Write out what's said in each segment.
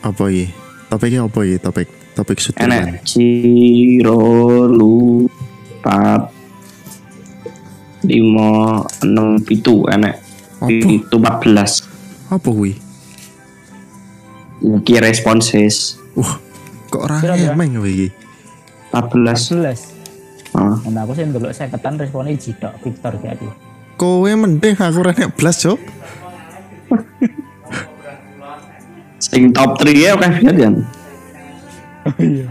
Apa iki? Topiknya apa iki? Topik topik sudah enek ciro lu pat lima enam pitu enek Apa? pitu empat belas Apa kuwi? iki responses Wah, kok ora Kira berapa? emeng kuwi iki? empat belas 11 Ah, Nah aku sih ndelok saya ketan responnya jidok Victor jadi Kowe mending aku ora nek blas, Cok. sing top 3 ya oke lihat ya Iya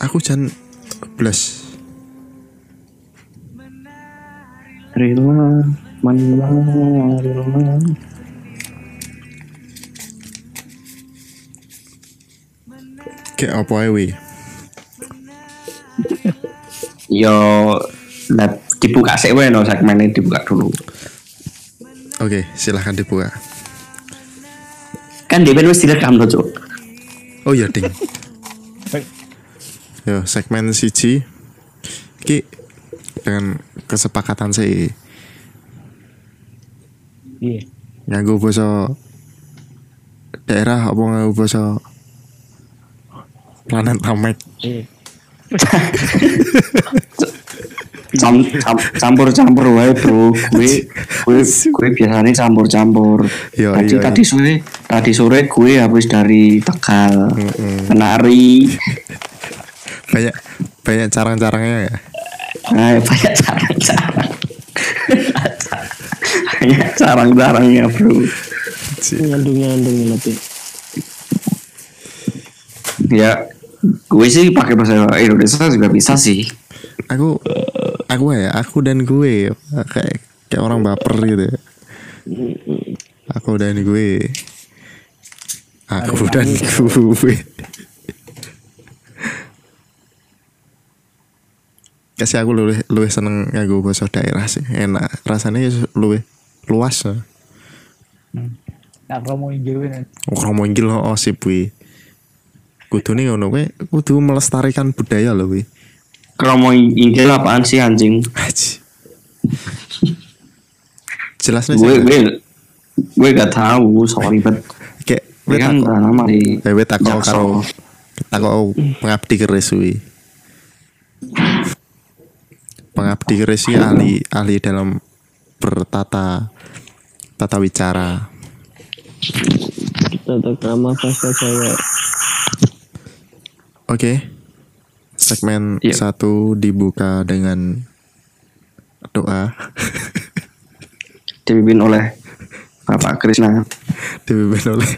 Aku jan blas. Rila Manila Rila Kayak apa wi? Yo dibuka sih wae no segmennya dibuka dulu. Oke, silahkan dibuka. kan dia wis direkam tuh cuk. Oh iya, ding. Yo, segmen siji. Ki dengan kesepakatan sih. Iya. Nganggo basa daerah apa nganggo basa planet Namek. Iya campur-campur wae bro. Gue gue gue biasanya campur-campur. Yo, tadi iya, tadi sore tadi sore gue habis dari Tegal Mm-mm. menari. Banyak banyak carang-carangnya ya. nah, banyak carang-carang. Banyak carang-carangnya bro. Nyandung-nyandung lebih. ya gue sih pakai bahasa Indonesia juga bisa sih Aku aku ya, aku dan gue kayak kayak orang baper gitu. Aku dan gue. Aku dan gue. Kasih aku luwih luwih seneng nganggo basa daerah sih. Enak. Rasanya ya luwih luas. ya. Tak promo hijau ini Ora mau inggil oh sip kuwi. Kudune ngono kuwi kudu melestarikan budaya lho kuwi. kromo inggil apaan sih anjing Aji. Jelasnya gue gue gue gak tahu sorry bet kayak gue kan lama di aku Jaksel. karo aku pengabdi keris kuwi. Pengabdi keris iki ahli ahli dalam bertata tata wicara. Tata krama bahasa Jawa. Oke. Segmen Iya. satu dibuka dengan doa. Dipimpin oleh Bapak Krisna dipimpin oleh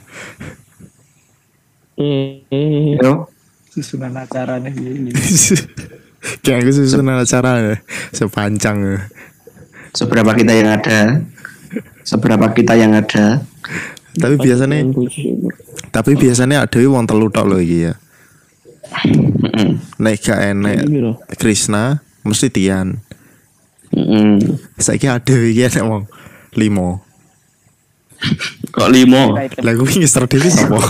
Eh, yo. Susunan acaranya gini kayak aku susunan acara ya sepanjang ya. seberapa kita yang ada. Seberapa kita yang ada. Tapi biasanya tapi biasanya ada wong telu tok loh iki ya Gak enek Ini. Krisna mesti Tian Mm-mm. saiki ada iki enek wong? Limo. Kok limo? Lah gue ngister dewi sapa?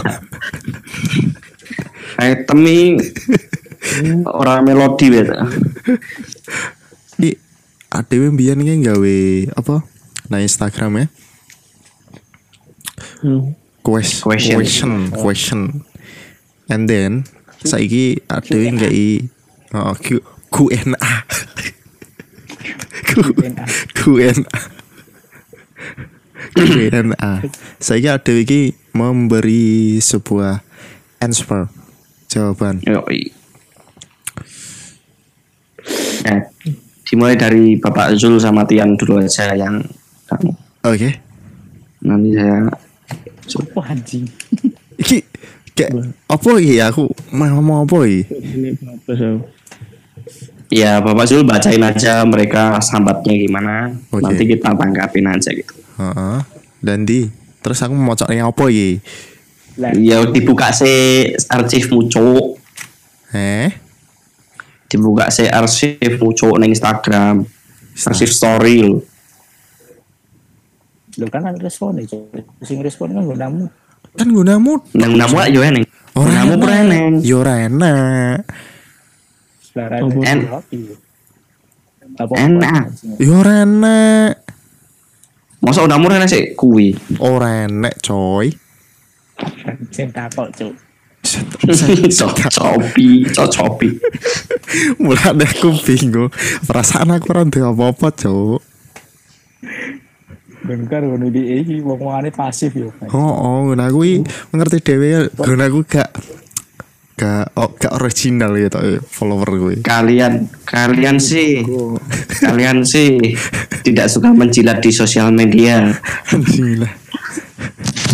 Itemi orang melodi beda iki adewe mbiyen iki gawe apa? Nah Instagram ya. Hmm. quest, Question. question. Question. And then saiki adewe ngai oh, Q, Q&A Q, Q&A Q&A saiki adewe iki memberi sebuah answer jawaban. Yo eh dimulai dari Bapak Zul sama Tian dulu aja yang kamu. Oke. Nanti saya Wah anjing? Iki kayak apa iki aku mau ngomong apa iki? Ini apa sih? ya Bapak Zul bacain aja mereka sambatnya gimana. Oke. nanti kita tangkapin aja gitu. Heeh. dan di terus aku mau coknya apa iki? Lah. Ya dibuka sih arsip muncul eh dibuka sih arsip muncul neng Instagram. Arsip story lo Lu kan ada respon ya Sing respon kan gue namu kan gunamu neng namu aja neng Ora namu enak. pernah neng Ya ora enak. Apa Enak. Yo ora enek. Masa udah murah sih kuwi. Ora enek, coy. cinta kok cuk. Cocopi, cocopi. Mulane aku bingung. Perasaan aku ora apa-apa, Cuk. Ben kan ngono di iki wong-wongane pasif yo. Pak. Oh, oh, ngono aku iki ngerti dhewe ngono aku gak gak oh, gak original ya tok follower gue. Kalian, kalian sih, kalian sih tidak suka menjilat di sosial media.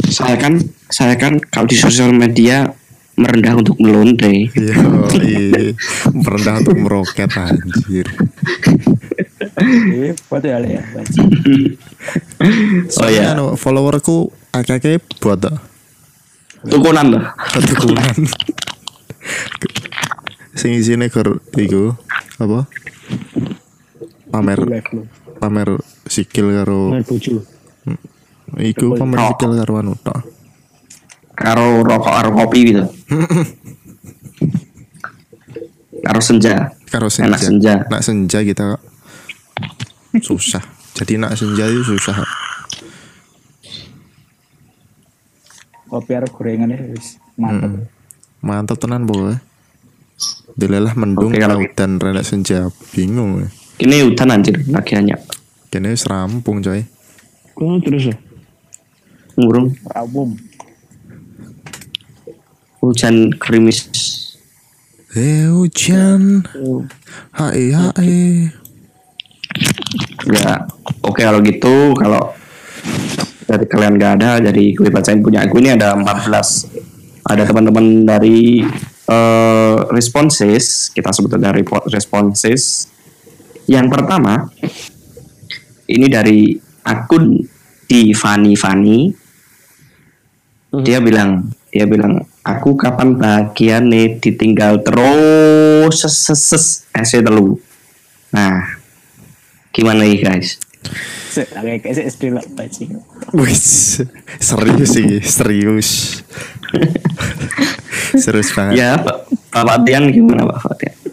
Saya kan, saya kan kalau di sosial media merendah untuk melonde. Iya, iya. Merendah untuk meroket anjir. Eh, buat ya ya. Oh Soalnya ya, anu, followerku akeh buat tukunan lah. Ketukunan. Sing isine gur iku apa? Pamer pamer sikil karo Nggak bojo. iku pamer sikil karo anu tok. Karo rokok, karo kopi gitu. Karo senja. Karo senja. Enak senja. Nak senja kita susah. Jadi nak senja itu susah. Kopi arep gorengan wis mantep. Mantap tenan boy. Dilelah mendung Oke, kalau laut dan renek senja bingung. ya. Ini hutan anjir, lagi hanya Kene wis rampung coy. Kok terus ya? ngurung Rawum. hujan gerimis. Eh hujan. Hai hai. Ya, oke kalau gitu, kalau dari kalian nggak ada, jadi gue bacain punya aku ini ada 14. Ada teman-teman dari eh, responses, kita sebut dari responses. Yang pertama, ini dari akun di Fani Fani. Dia bilang, dia bilang, aku kapan bahagia nih ditinggal terus ses ses ses SC telu. Nah, gimana nih guys? Wis serius sih, serius. serius banget. Ya, Pak, Bapak Tian gimana Pak Fatian?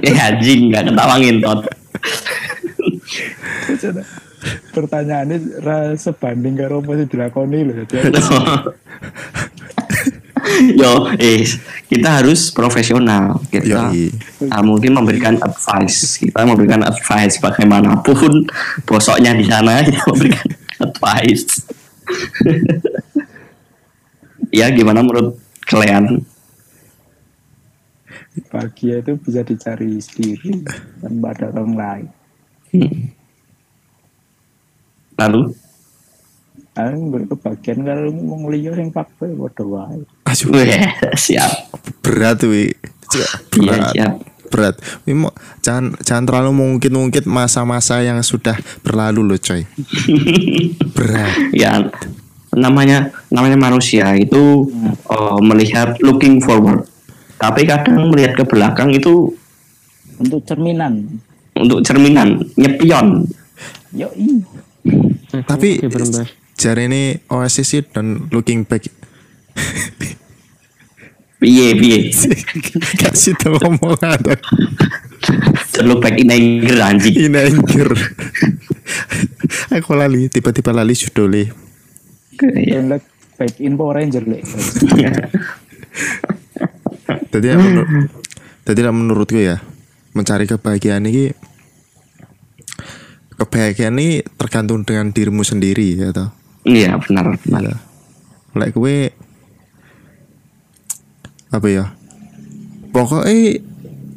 Eh anjing nggak ketawangin tot. Coba. Pertanyaannya sebanding karo apa sing dilakoni lho. Yo, eh kita harus profesional. Kita Yoi. ah, mungkin memberikan advice. Kita memberikan advice bagaimanapun bosoknya di sana kita memberikan advice. ya gimana menurut kalian? bahagia itu bisa dicari sendiri tanpa ada orang lain. Lalu Aku nggak kebagian kalau mau liya yang pakai bodoh wae. Aduh, Weh, siap. berat wi. Iya, Berat. siap. Berat. Wi, mo- jangan jangan terlalu mungkin-mungkin masa-masa yang sudah berlalu loh coy. Berat. ya namanya namanya manusia itu eh, melihat looking forward tapi kadang melihat ke belakang itu Untuk cerminan. untuk cerminan nyepion Yo i. Eh, Tapi jari ini Oasis it dan looking back. Piye piye? Kasih tahu omongan. Look back in anger anjing. Ini anjir aku lali tiba-tiba lali judulnya Yang like back in Power Ranger le. jadi ya menur jadi lah menurutku ya mencari kebahagiaan ini kebahagiaan ini tergantung dengan dirimu sendiri ya toh iya benar benar Iya. Lek kowe apa ya? Pokoknya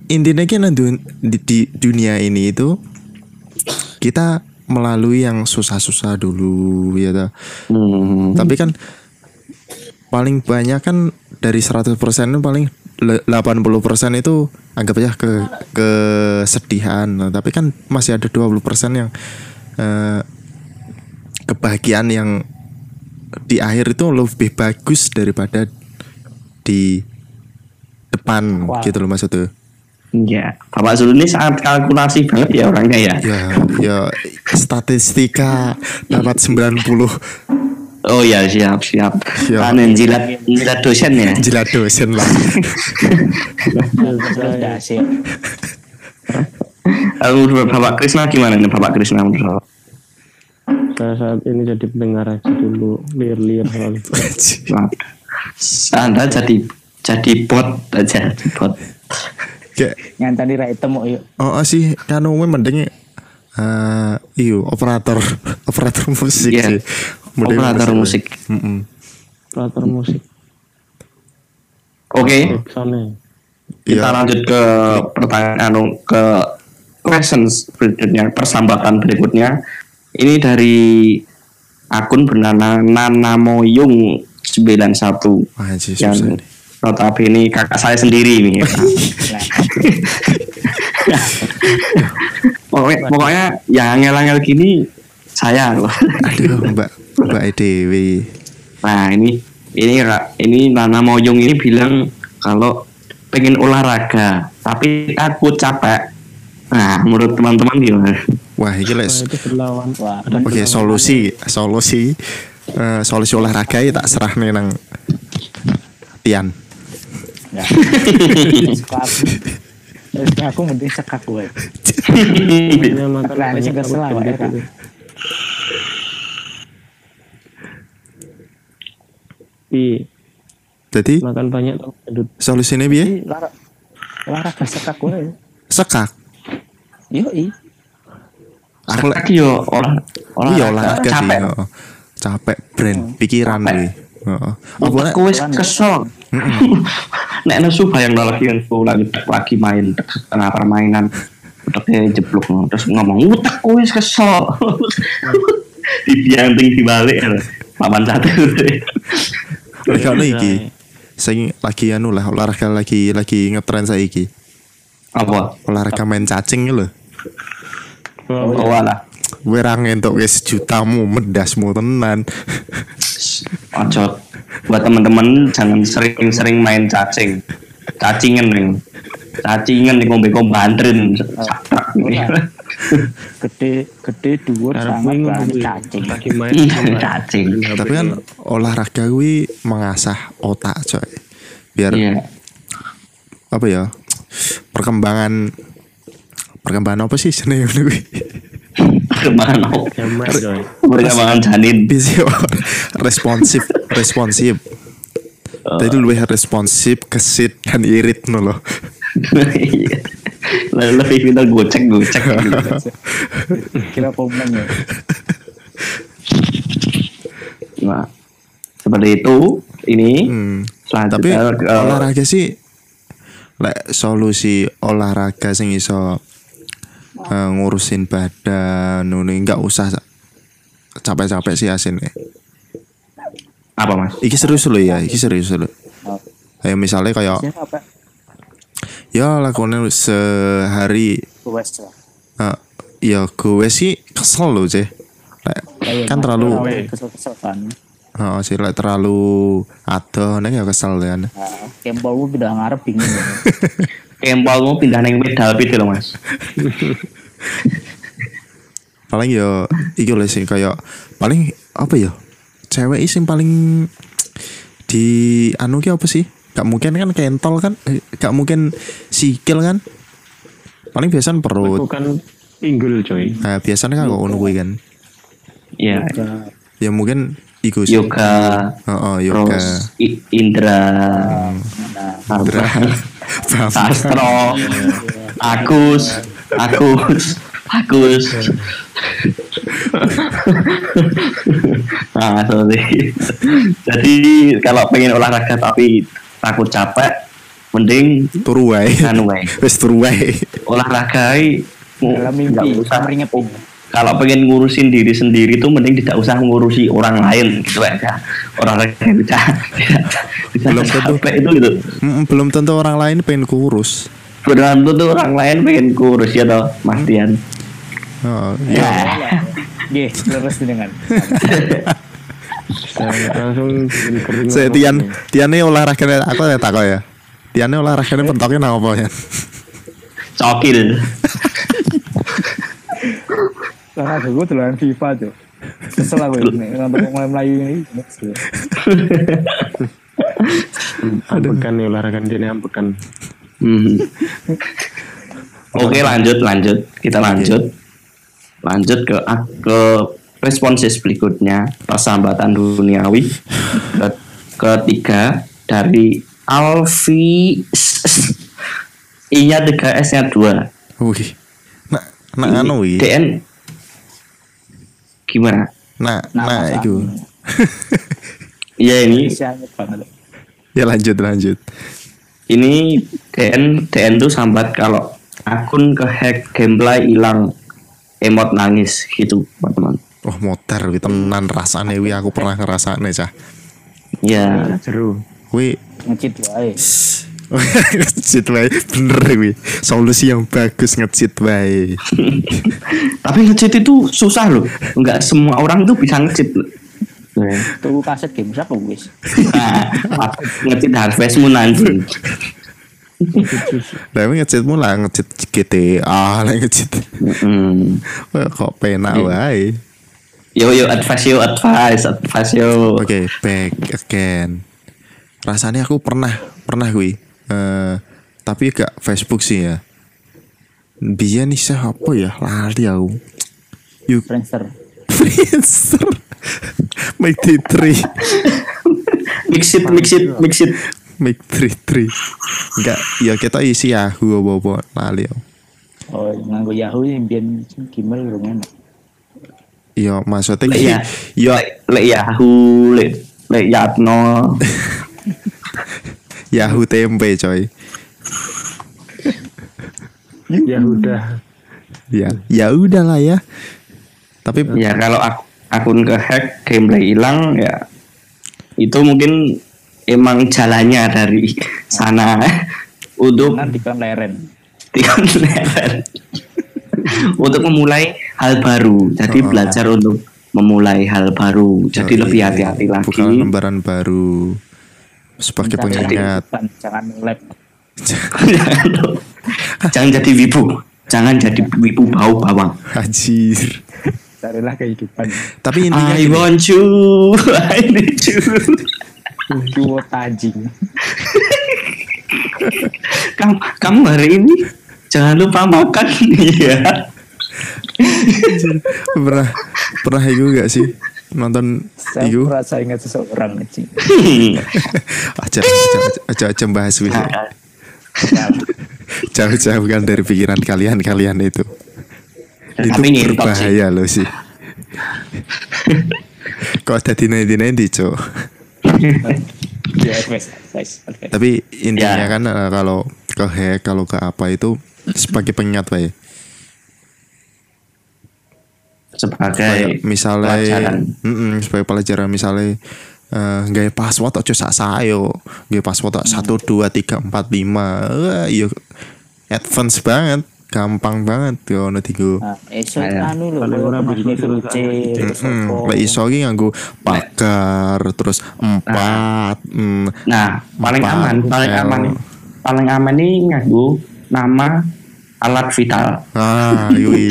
intinya kan di, di dunia ini itu kita melalui yang susah-susah dulu ya toh. Hmm, Tapi kan paling banyak kan dari 100% itu paling le- 80% itu anggap aja ke kesedihan. Nah, tapi kan masih ada 20% yang eh, kebahagiaan yang di akhir itu lebih bagus daripada di depan Wah. gitu loh maksudnya. iya bapak Zul ini sangat kalkulasi banget ya orangnya ya Ya, ya statistika dapat 90 Oh ya siap siap. Siap. Anu jilat jilat dosen ya. Jilat dosen lah. Lalu Bapak Krisna gimana nih Bapak Krisna menurut Bapak? Saya saat ini jadi pendengar aja dulu, liar-liar. Wah, Anda jadi jadi bot aja bot. Kayak Ngantani ra item kok yuk. oh oh sih kan umumnya mending eh iyo operator operator musik Iya. sih. Mending Operator musik. Mm-mm. Operator musik. Oke, Sana. kita Iya. lanjut ke pertanyaan anu ke questions berikutnya, persambatan berikutnya. Ini dari akun bernama Nanamoyung 91 Wah, anjir, yang notabene kakak saya sendiri ini. pokoknya, pokoknya yang angel-angel gini saya loh. Aduh, Mbak Mbak Dewi. Nah ini ini Kak, ini Nana Moyong ini bilang kalau pengen olahraga tapi takut capek. Nah menurut teman-teman gimana? Wah, ini lek. Wah, Oke, solusi solusi eh, solusi olahraga ya tak serah nih nang Tian. ya. Aku mending sekak gue. Lah, ya, Jadi makan banyak gendut. solusinya piye? Olahraga sekak gue. Sekak. Yo i. Aku Lagi yo olah iya olahraga sih. capek. Capek brain, pikiran kuwi. Heeh. Aku wis kesel. Nek nesu bayang lagi yang lagi lagi main tengah permainan udah jeblok terus ngomong utak aku wis kesel. Dibianting dibalik ya. Papan satu. lek ono iki sing lagi anu lah olahraga lagi lagi ngetren saiki. Apa? Olahraga main cacing lho. Oh alah. Kowe ra ngentuk wis sejutamu medasmu tenan. Ojo. Buat teman-teman jangan sering-sering main cacing. Cacingan nih. Cacingan nih ngombe bantrin. Gede gede dhuwur gue berani ngomong cacing. Iya, sama cacing. Tapi kan olahraga kuwi mengasah otak coy. Biar Iya. apa ya? Perkembangan perkembangan apa sih jenenge ngono kuwi? Perkembangan apa? Perkembangan janin. Bisa responsif, responsif. Jadi lebih responsif, kesit dan irit no loh. Lalu lebih kita gocek gocek. Kira komen ya. Nah, seperti itu. Ini Hmm. Tapi ke- olahraga sih lek solusi olahraga sing iso eh, ngurusin badan ngono enggak usah capek-capek sih asin apa mas? Iki serius lo ya, iki serius lo. Oh. Kayak misalnya kayak ya lakukan sehari Wes lah. eh, ya gue sih kesel loh sih. Lek, Ayo, kan terlalu kesel-kesel kan. oh, sih lek terlalu atau nek ya kesel kan. Nah, kempolmu udah ngarep bingung. ya. Kempolmu pindah neng medal pit loh mas. paling ya iki lho sih kayak paling apa ya cewek sing paling di anu ki apa sih gak mungkin kan kentol kan Eh, gak mungkin sikil kan paling biasanya perut Bukan pinggul coy. nah biasanya kan kok ngono kuwi kan Iya. Ya mungkin iku sih Yoga. oh, oh yoga I- Indra. Nah, Indra. Sastro. Agus. Agus. Agus. nah, seperti itu. Jadi kalau pengen olahraga tapi takut capek, mending turu wae anu wae. wis turu wae Olahraga i, dalam nggak mimpi usah. meringet Kalau pengen ngurusin diri sendiri tuh mending tidak usah ngurusi orang lain gitu aja. Olahraga bisa bisa Belum tentu. itu gitu. Mm, belum tentu orang lain pengen kurus Belum tentu orang lain pengen kurus ya toh, Mas Dian. oh, Ya. Nggih, terus dengan. Saya langsung saya Tian Tian ini olahraga aku ya takut ya Tian ini olahraganya pentoknya nang apa ya Cokil. Olahraga gue duluan FIFA tuh. Kesel aku ini nonton mulai melayu ini. Ambekan nih olahraga ini ambekan. Hmm. Oke lanjut lanjut kita lanjut lanjut ke ke responses berikutnya persahabatan duniawi Ke- ketiga dari Alfi iya 3 S nya 2 Wih. Nah, nah anu wih. DN gimana Nah, Nah, nah itu. iya ini Siangnya banget. Ya lanjut lanjut. Ini DN DN tuh sambat kalau akun kehack gameplay hilang emot nangis gitu teman-teman Oh motor wih tenan rasane wih aku pernah ngerasane cah. ya Seru. Wih Ngecit wae. ngecit wae bener wih. Solusi yang bagus ngecit wae. tapi ngecit itu susah loh nggak semua orang tuh bisa ngecit loh Nah, Tuku kaset game sak wis. ngecit Harvest Moon anjing Tapi ngecitmu lah ngecit GTA lah ngecit. Mm. Wah, kok penak wae. yo yo advice yo advice advice yo Oke, back again. Rasanya aku pernah pernah gue. Eh tapi gak Facebook sih ya. Biar nih siapa ya lari aku. Yuk, Friendster. Friendster. Make the three, mix it mix it mix it make three three. Enggak, ya kita isi Yahoo apa apa lali aku. Oh, nganggo Yahoo yang biar Gmail lumayan. Ya maksudnya lek ki- ya ya lek lek Yahoo lek lek Yatno Yahoo tempe coy. Ya udah. Ya, ya udahlah ya. Tapi ya kalau ak- akun kehack gameplay hilang ya itu mungkin emang jalannya dari sana untuk Nanti kan leren. Tiga-leren. untuk memulai hal baru. Jadi Oh, belajar untuk memulai hal baru. Jadi Yoi, lebih hati-hati lagi. Bukan lembaran baru sebagai Jangan pengingat. Jangan lab. jangan, jangan jadi wibu. Jangan jadi wibu bau bawang. Anjir. Carilah kehidupan. Tapi intinya I gini, want you, I need you. Kuota anjing. kamu, kamu hari ini jangan lupa makan ya. pernah pernah itu gak sih nonton Saya itu merasa ingat seseorang aja aja aja aja bahas wis. jauh jauhkan dari pikiran kalian kalian itu itu Tapi sih. berbahaya loh sih. Kok ada di nanti nanti cok tapi intinya Ya. kan eh, kalau ke hack kalau ke apa itu sebagai pengingat pak ya? Sebagai misalnya pelajaran. mm sebagai pelajaran. Misalnya eh gaya password aja sak sayo gaya password tak satu dua tiga empat lima. Wah iya advance banget gampang banget yo ono tigo Nah, esok Kayak- anu lho, Paling ora terus lek iso ki nganggo pagar terus empat mm, Nah, paling Empat, aman, paling aman, paling aman ini nganggo nama alat vital. ah yui.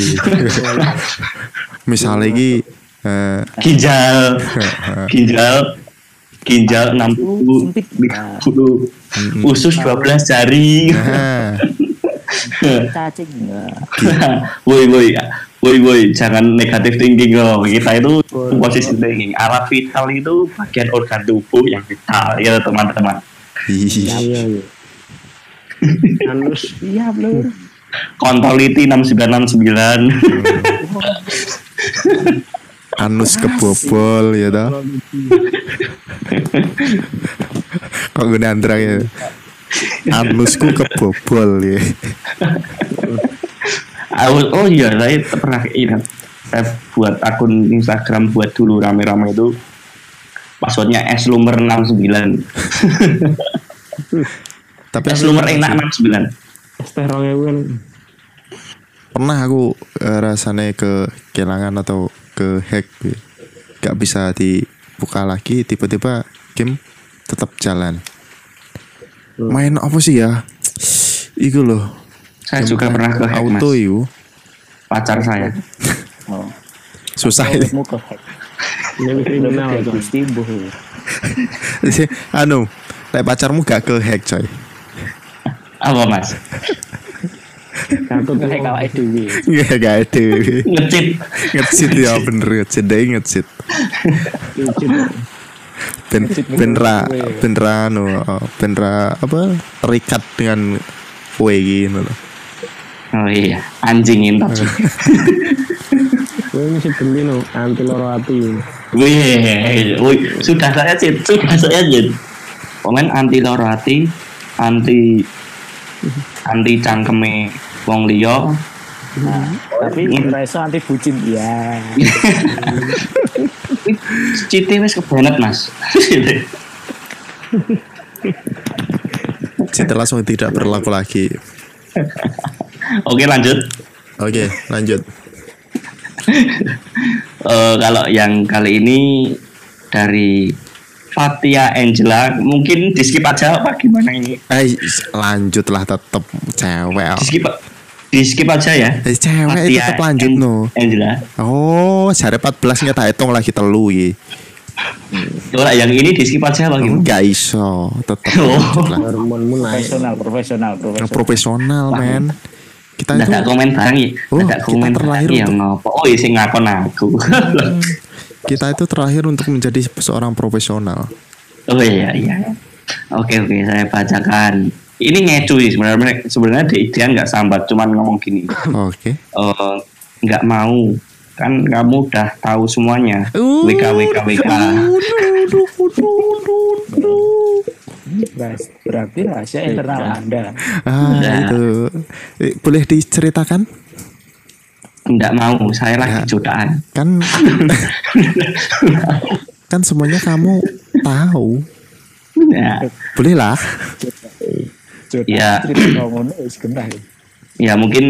Misalnya ki eh, Ginjal, ginjal, ginjal 60, Sempit. 30, usus 12 jari. nah, Cacing woi woi, woi woi, jangan negatif thinking loh. Kita itu posisi thinking. Alat vital itu bagian organ tubuh yang vital ya teman-teman. Iya iya. Anus. Iya, belum. Kontoliti 6969. anus kebobol ya toh kok gue andra ya anusku kebobol ya. Aku- oh iya saya pernah ingat saya buat akun Instagram buat dulu rame-rame itu. Passwordnya slumer 69 tapi aku slumer enak 69 Teh rong ewu kan. pernah aku eh, rasanya ke kehilangan atau ke hack gitu. gak bisa dibuka lagi tiba-tiba game tetap jalan main apa sih ya itu loh saya juga pernah ke auto mas itu pacar saya Oh. susah. Ini kriminal anu, lek pacarmu gak ke hack coy. Apa mas? Katut tuh Kayak kawake dhewe. Gak gak ada. Ngecit. Ngecit ya bener ngecit deh ngecit. Ben ben ra ben ra anu oh, ben ra apa terikat dengan kue gitu loh. Oh iya, anjing intot. Gue mesti beli no anti loro hati. Wih, wih, sudah saya cit, sudah saya cit. Komen anti loro hati, anti anti cangkeme wong liya. Tapi ora iso anti bucin ya. Cite wis kebenet, Mas. Cinta langsung tidak berlaku lagi. Oke, lanjut. Oke, lanjut. Eh, kalau yang kali ini dari Fatia Angela, mungkin di skip aja apa gimana ini? Eh, lanjutlah tetep cewek. Di skip, di skip aja ya. Eh, cewek itu tetep lanjut An- no. Angela. Oh, jare 14 nya tak hitung lagi telu iki. Coba yang ini di skip aja apa gimana? Enggak iso, tetep Oh. lanjut lah. Hormonmu naik. Profesional, profesional, profesional. profesional, men. Kita Nggak itu komen barang ya. Oh, Nggak kita komen terlahir barang yang ngopo. Oh, isi ngakon aku. kita itu terakhir untuk menjadi seorang profesional. oh iya iya. Oke oke saya bacakan. Ini ngecu sih sebenarnya sebenarnya di idean nggak sambat cuman ngomong gini. Oke. Eh, nggak mau kan kamu udah tahu semuanya. Uh. WK WK WK. Berarti rahasia internal Anda. Ah, Nah. itu. Eh, Boleh diceritakan? Nggak mau saya lagi Ya. jutaan. Kan kan semuanya kamu tahu. Ya, Boleh lah. Jodoh Ya. mungkin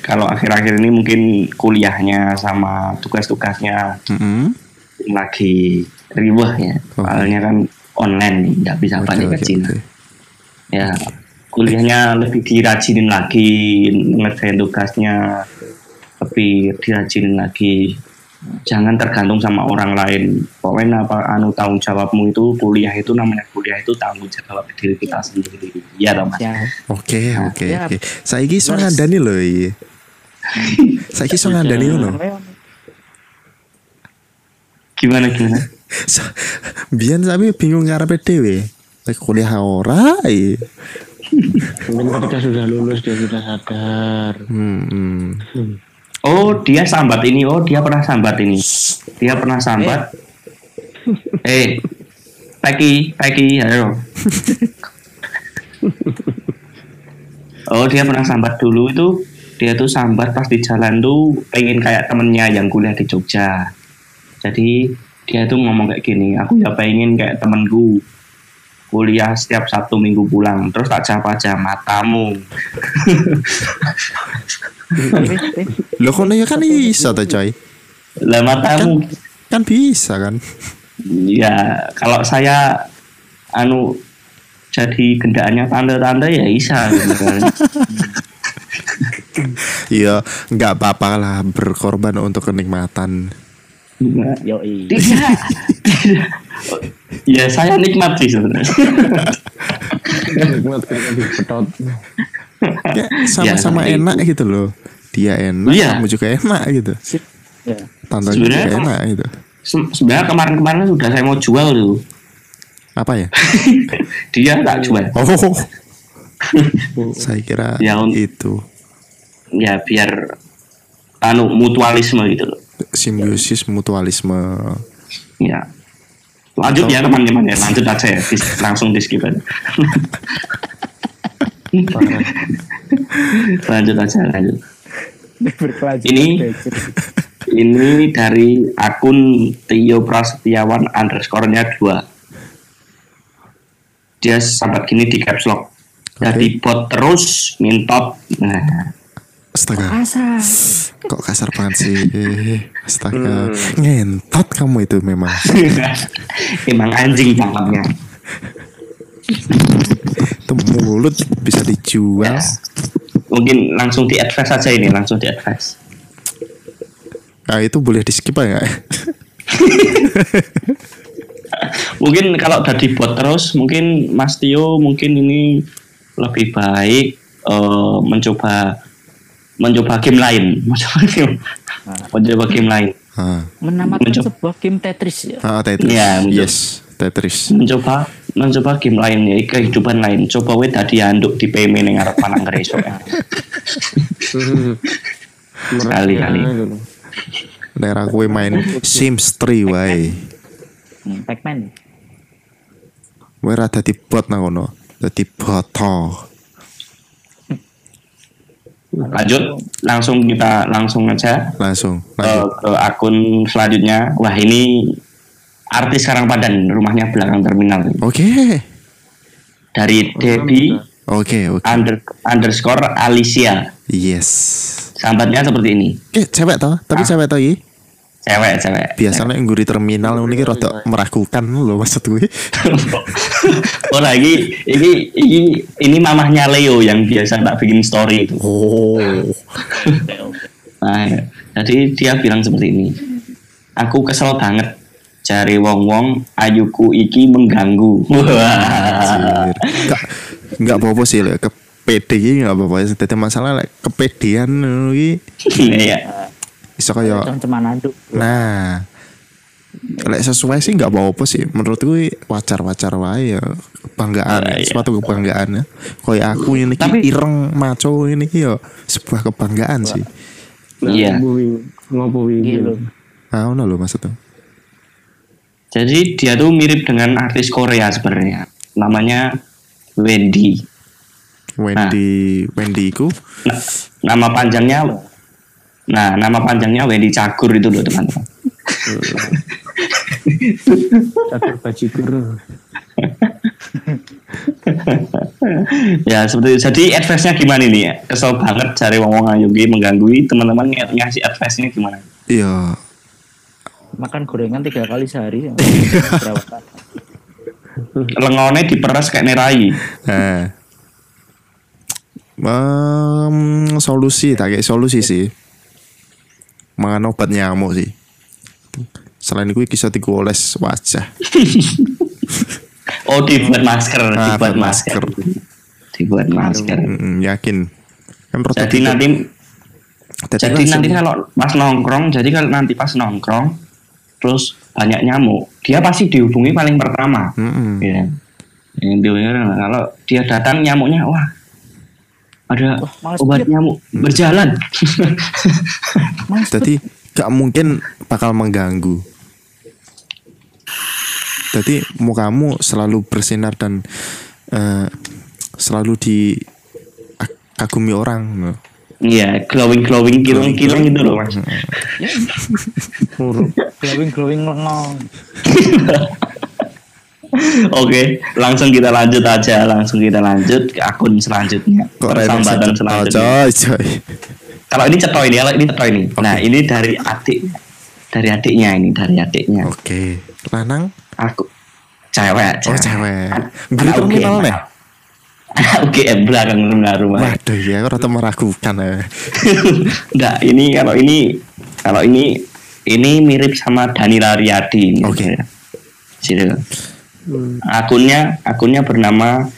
kalau akhir-akhir ini mungkin kuliahnya sama tugas-tugasnya Mm-mm. lagi riweh ya. Oke. Soalnya kan online nih, nggak bisa Oke, balik ke Cina. oke. Ya, kuliahnya lebih dirajinin lagi, ngerjain tugasnya lebih dirajinin lagi. Jangan tergantung sama orang lain. Pokoknya apa anu tanggung jawabmu itu kuliah itu namanya kuliah itu tanggung jawab diri kita sendiri. Iya dong mas. Ya, Oke, oke, Ya. oke. Saiki iso ngandani lho iki. Saiki iso ngandani ngono. Gimana gimana? So- Biyen sampe bingung ngarepe dhewe. Lek kuliah ora iya. Mungkin ketika sudah lulus dia sudah sadar. Hmm. hmm. Oh dia sambat ini. Oh dia pernah sambat ini. Dia pernah sambat. Eh, Peki, Peki, ayo. Oh dia pernah sambat dulu itu dia tuh sambat pas di jalan tuh pengen kayak temennya yang kuliah di Jogja. Jadi dia tuh ngomong kayak gini, aku ya pengen kayak temenku kuliah setiap Sabtu Minggu pulang. Terus tak jawab aja matamu. Loh kono ya kan bisa tuh coy. Lah matamu Kan bisa kan. ya kalau saya anu jadi gendaannya tanda-tanda ya bisa gitu kan. Iya, nggak apa-apa lah berkorban untuk kenikmatan. Yo i. tidak tidak ya saya nikmat sih sebenarnya Nikmat. Ya, sama-sama Ya, enak gitu loh. Dia enak, Iya. kamu juga enak gitu. Ya. Tante juga kan- enak gitu. Se- sebenarnya kemarin-kemarin sudah saya mau jual tuh Apa ya? dia tak jual Oh. Saya kira Ya, itu ya biar anu mutualisme gitu loh simbiosis mutualisme. ya lanjut ya teman-teman ya lanjut aja ya langsung di skip aja lanjut aja lanjut. Ini-. Ini dari akun Tio Prasetyawan underscore-nya 2. Dia sampai gini di caps lock. Jadi bot terus mintot. Nah, Astaga, Asa. kok kasar banget sih. Astaga, ngentot kamu itu memang. emang anjing tangkapnya. Itu mulut bisa dijual. Mungkin langsung di advance aja ini, langsung di advance. Nah itu boleh di skip aja nggak? mungkin kalau udah bot terus mungkin Mas Tio mungkin ini lebih baik eh, mencoba mencoba game lain mencoba game mencoba game lain Ah, Menamakan Mencoba. sebuah game Tetris ya. ah Tetris. Iya, betul. yes, Tetris. mencoba mencoba game lain ya kehidupan lain coba we tadi anduk di PM ning arep panang esok ya. Kali-kali. Daerah kue main Sims 3 wae. Hmm, Pac-Man. Kowe ra dadi bot nang kono. Dadi boto. lanjut langsung kita langsung aja Langsung. ke, Lanjut. ke akun selanjutnya wah ini artis sekarang padan rumahnya belakang terminal Oke. dari Debbie Oke, oke. under, underscore Alicia Yes. sambatnya seperti ini Eh, cewek toh? Tapi cewek toh iki? cewek cewek Biasanya yang di terminal ini rada meragukan lho maksud gue. oh lagi ini ini ini mamahnya Leo yang biasa tak bikin story itu Oh. Nah, jadi dia bilang seperti ini. Aku kesel banget cari wong-wong ayuku iki mengganggu. Wah. Enggak enggak apa-apa sih lek kepede iki enggak apa-apa. Dadi masalah lek kepedean ngono iki Iya. iso kaya aduk. Nah, lek sesuai sih nggak apa-apa sih. Menurut gue wajar-wajar wae ya kebanggaan, Ah, iya. suatu kebanggaan ya. Kayak aku ini Tapi- Tapi, ireng maco ini ki ya sebuah kebanggaan sih. Iya. Ngopo wingi. Gitu. Ah, ono lho maksudnya. Jadi dia tuh mirip dengan artis Korea sebenarnya. Namanya Wendy. Wendy, Wendy ku Nah, nama panjangnya Nah, nama panjangnya Wendy Cagur itu loh, teman-teman. Catur bajigur. ya seperti itu. Jadi advice-nya gimana nih ya? Kesel banget cari wong-wong ayuki mengganggu teman-teman ng- ngasih advice-nya gimana? iya Makan gorengan tiga kali sehari. ya. Kali? Lengone diperes kayak nerai. Nah. Em, solusi tak kayak solusi sih. Mangan obat nyamuk sih. Selain itu bisa digoles wajah. Oh dibuat masker, Ah, dibuat buat masker. masker. Dibuat masker. Mm, yakin. Kan Jadi nanti Jadi nanti kalau pas nongkrong, jadi kalau nanti pas nongkrong terus banyak nyamuk, dia pasti dihubungi paling pertama. Mm-mm. Ya. Yang kalau dia datang nyamuknya wah ada males obat banget. nyamuk berjalan. Mas, Jadi gak mungkin bakal mengganggu. Jadi mukamu selalu bersinar dan eh, selalu dikagumi orang. Iya, glowing glowing kilang kilang gitu loh mas. Muruk. glowing glowing lengong. Oke, langsung kita lanjut aja, langsung kita lanjut ke akun selanjutnya. Persambatan remeh selanjutnya. coy. Kalau ini ceto ini, kalau ini ceto ini. Nah, ini dari adik, dari adiknya ini, dari adiknya. Oke, lanang. Aku cewek, Oh cewek. anak terminal nih. Anak UGM belakang rumah rumah. Waduh ya, aku rata meragukan ya. Enggak, ini kalau ini kalau ini ini mirip sama Danila Riyadi. ini Oke. Situ. Akunnya akunnya bernama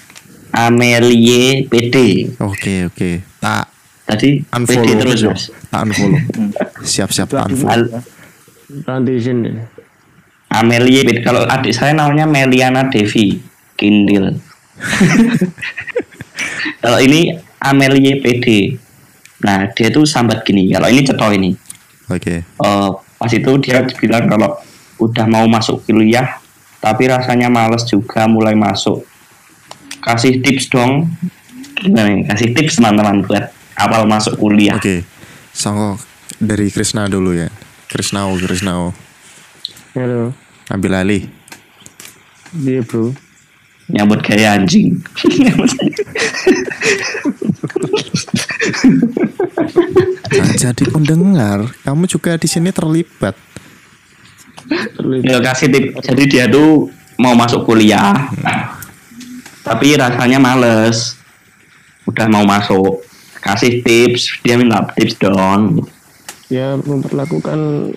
Amelie PD. Oke oke. Tak Tadi PD unfollow terus aja. mas. Tak unfollow. Siap-siap tak unfollow. Al- Transition. Amelie PD. Kalau adik saya namanya Meliana Devi Kindil. kalau ini Amelie PD. Nah dia tuh sambat gini. Kalau ini ceto ini. Oke. Eh, pas itu dia bilang kalau udah mau masuk kuliah tapi rasanya males juga mulai masuk kasih tips dong gimana nih kasih tips teman-teman buat awal masuk kuliah Oke. Songko dari Krisna dulu ya. Krisnao, Krisnao. Halo. Ambil alih. Iya bro. Nyambut gaya anjing. Nah, jadi pendengar, kamu juga di sini terlibat. Terlibat. ya kasih tips jadi dia tuh mau masuk kuliah tapi rasanya males. Udah mau masuk kasih tips. Dia minta tips dong. Ya memperlakukan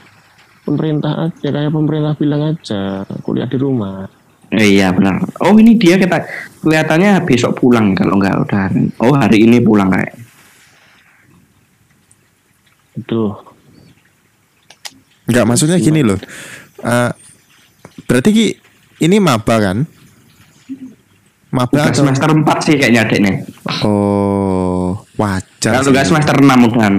pemerintah aja. Kayak pemerintah bilang aja kuliah di rumah iya benar. Oh ini dia kita kelihatannya besok pulang kalau nggak udah. Oh hari ini pulang kayak. itu Enggak maksudnya gini loh. Eh, berarti Ki, ini maba kan? Maba Udah atau semester 4 sih kayaknya adeknya. oh wajar Kalau nggak semester 6 kan.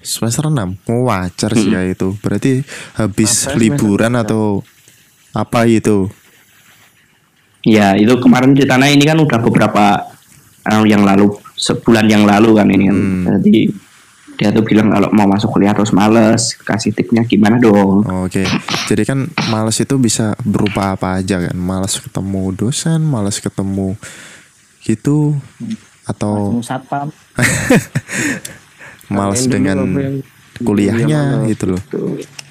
semester 6 oh, wajar sih ya itu berarti habis liburan atau apa itu Ya itu kemarin ceritanya ini kan udah beberapa eh, yang lalu sebulan yang lalu kan ini kan. Hmm. Jadi dia tuh bilang kalau mau masuk kuliah terus males kasih tipsnya gimana dong Oke, jadi kan males itu bisa berupa apa aja kan? Males ketemu dosen, males ketemu gitu, atau satpam. males dulu dengan kuliahnya gitu loh.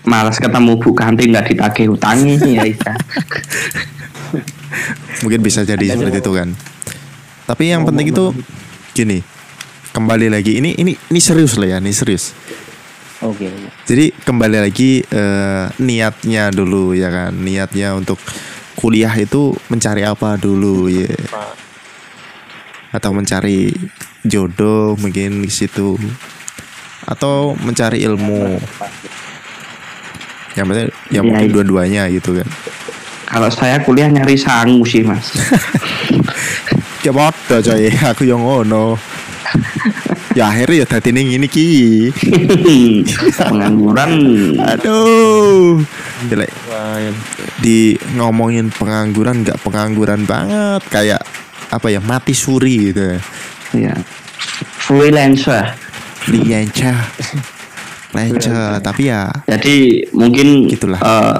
Malas ketemu bu kantin nggak ditagih utangnya ya Ika. Mungkin bisa jadi seperti itu kan. Tapi yang penting itu gini, kembali lagi ini ini ini serius loh ya, ini serius. Oke. Jadi kembali lagi eh, niatnya dulu ya kan, niatnya untuk kuliah itu mencari apa dulu ya. Atau mencari jodoh mungkin di situ. Atau mencari ilmu. Yang penting ya Iya, mungkin iya. dua-duanya gitu kan. kalau saya kuliah nyari sangu sih mas Ya padha coy, aku yang ngono. ya akhirnya ya ning ngene ki. pengangguran Aduh. Jelek. Lain. di ngomongin pengangguran nggak pengangguran banget kayak apa ya mati suri gitu ya freelancer lianca lenca tapi ya jadi mungkin Gitulah. eh,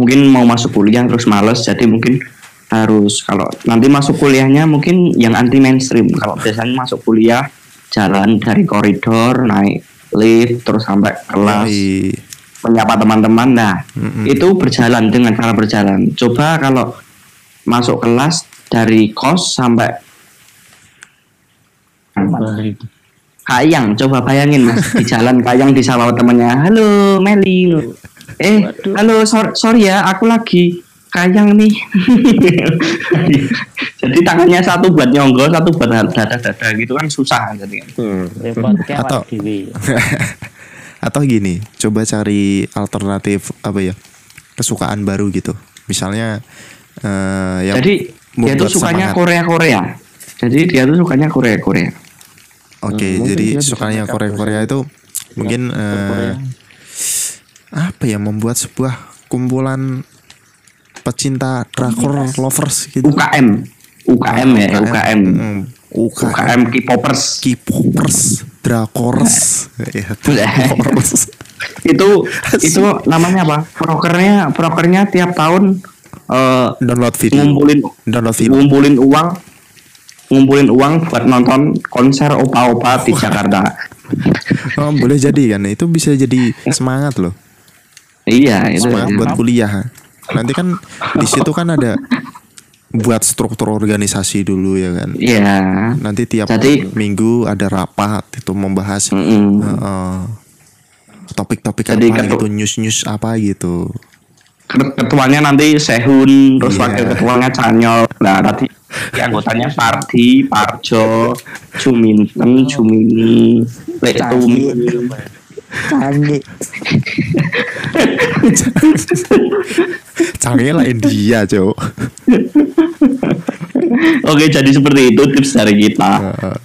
mungkin mau masuk kuliah terus males jadi mungkin harus kalau nanti masuk kuliahnya mungkin yang anti mainstream kalau biasanya masuk kuliah jalan dari koridor naik lift terus sampai kelas Yoi. menyapa teman-teman nah Mm-mm. itu berjalan dengan cara berjalan coba kalau masuk kelas dari kos sampai. Kayang, coba bayangin mas di jalan Kayang disapa temannya, halo Meli, eh halo sorry, sorry ya, aku lagi Kayang nih. jadi tangannya satu buat nyonggol, satu buat dada-dada gitu kan susah jadi kan. Hmm. Repotnya Atau- atau gini coba cari alternatif apa ya kesukaan baru gitu misalnya eh yang jadi dia tuh sukanya semangat. Korea Korea. Jadi dia tuh sukanya Korea Korea. Oke Hmm, mungkin jadi sukanya make up Korea Korea itu mungkin eh, Korea. apa ya membuat sebuah kumpulan pecinta drakor lovers gitu. UKM, UKM ya, UKM, Hmm, UKM UKM K-popers. K-popers, drakors, ya, drakors. itu itu namanya apa? Prokernya prokernya tiap tahun eh, download video, ngumpulin download film. ngumpulin uang ngumpulin uang buat nonton konser opa-opa di Jakarta. Oh, boleh jadi kan? Itu bisa jadi semangat loh, Iya, itu. semangat buat kuliah. Nanti kan di situ kan ada buat struktur organisasi dulu ya kan. Iya. Nanti tiap Jadi- minggu ada rapat itu membahas Mm-mm. eh, topik-topik Jadi apa gitu, news-news apa gitu. Ket- Ketuanya nanti Sehun, terus Iya. wakil ketuanya Canyol. Nah, nanti anggotanya Pardi, Parjo, Cuminten, Cumini, Lek Tumi. Canggih. Canggih lah India, Cok. Oke, jadi seperti itu tips dari kita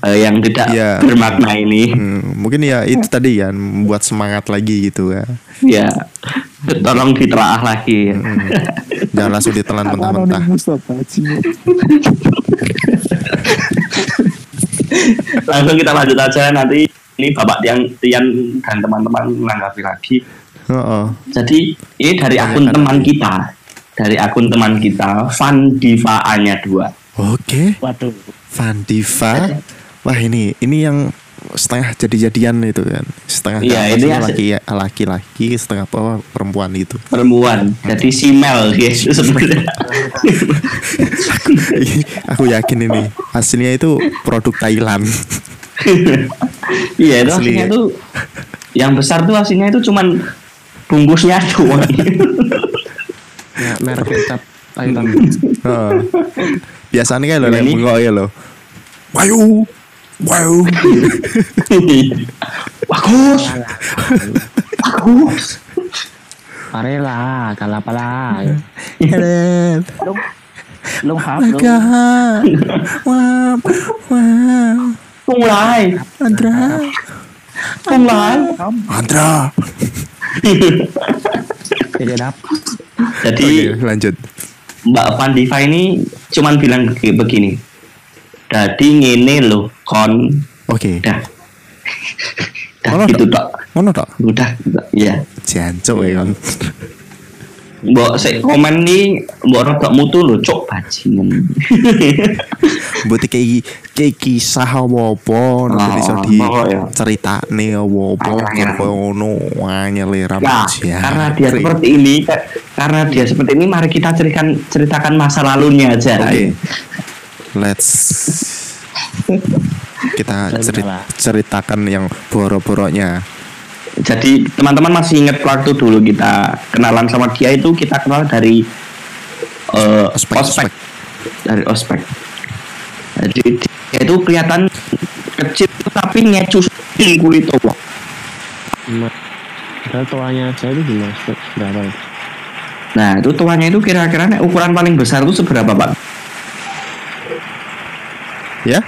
eh, yang tidak Iya. bermakna ini. Hmm, mungkin ya itu tadi kan membuat semangat lagi gitu ya. Ya, tolong ditelaah lagi. Hmm. Jangan langsung ditelan mentah-mentah. Langsung kita lanjut aja nanti ini Bapak Tian, Tian dan teman-teman menanggapi lagi. Heeh. Jadi ini dari akun Tanyakan teman kita, dari akun teman kita, Van Diva A-nya dua. Oke, Waduh. Van Diva. Wah ini ini yang setengah jadi-jadian itu kan. Setengah Iya, ini laki laki-laki, setengah apa perempuan gitu. perempuan. Jadi si Mel dia itu sebenarnya. Aku yakin ini aslinya itu produk Thailand. Iya itu Asli. aslinya tuh yang besar tuh aslinya itu cuman bungkusnya doang Ya, merek kecap Titan. Heeh. Biasanya kayak lo Ini- nek bengok ya lo. Wayu. Wayu. bagus bagus Parela, kalapala. Helen. Lu hap. Agak. Wow. Wow. mulai Andra. mulai Andra. Jadi lanjut. Mbak Pandiva ini cuman bilang begi- begini jadi ngene loh kon Oke. dah dah Ngono gitu tok? Ngono tok. udah ya Jancuk ya kan. mbok sik komen nih mbok rodok mutu lho cok bajingan Buat kayak kayak kisah apa-apa nanti bisa di cerita nih Angel-angelan. kaya ngono nganyelera Nah, karena dia seperti ini, ka- karena dia seperti ini, mari kita ceritakan ceritakan masa lalunya aja. Oke. Let's kita ceri- Salah. ceritakan yang borok-boroknya. Jadi teman-teman masih ingat waktu dulu kita kenalan sama dia itu kita kenal dari eh, Ospek, ospek. ospek. dari ospek. Jadi dia itu kelihatan kecil tapi ngecu kulit tua. Padahal tuanya aja itu gimana? Berapa ya? Nah itu tuanya itu kira-kira ukuran paling besar itu seberapa pak? Ya?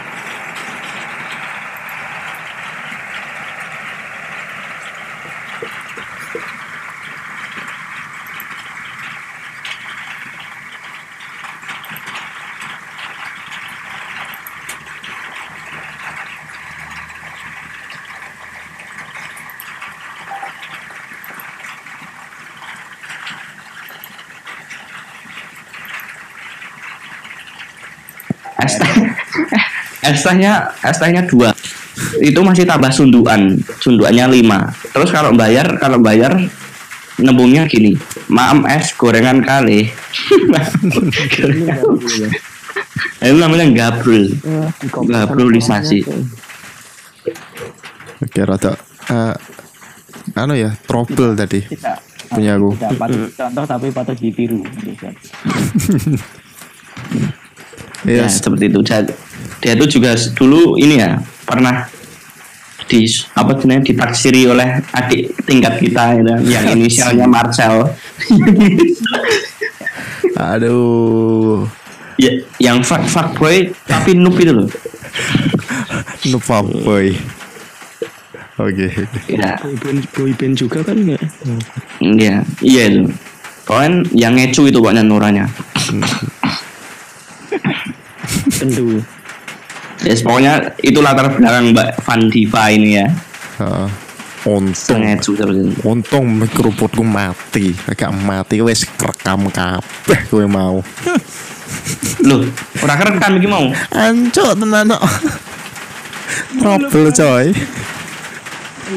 Estahnya estahnya dua itu masih tambah sunduan sunduannya lima terus kalau bayar kalau bayar nembungnya gini maam es gorengan kali itu namanya gabrul gabrulisasi Oke, rada eh, anu ya, trouble tadi Tidak. punya aku. Tidak patut contoh tapi patut ditiru. ya Yes. seperti itu dia itu juga dulu ini ya pernah di apa sebenarnya ditaksiri oleh adik tingkat kita ya, yang inisialnya Marcel Aduh. ya, yang fuck fuck boy tapi noob itu loh Lupa boy. Oke. ya Boyband, boyband juga kan ya? iya iya itu Pokoknya yang ngecu itu pokoknya nuranya Tentu. Ya pokoknya itu latar belakang Mbak Van Diva ini ya Heeh. Untung Untung mikrofon mati, agak mati wes kerekam kabeh kowe mau. loh orang kerekam iki mau Ancuk tenan kok. Trouble coy.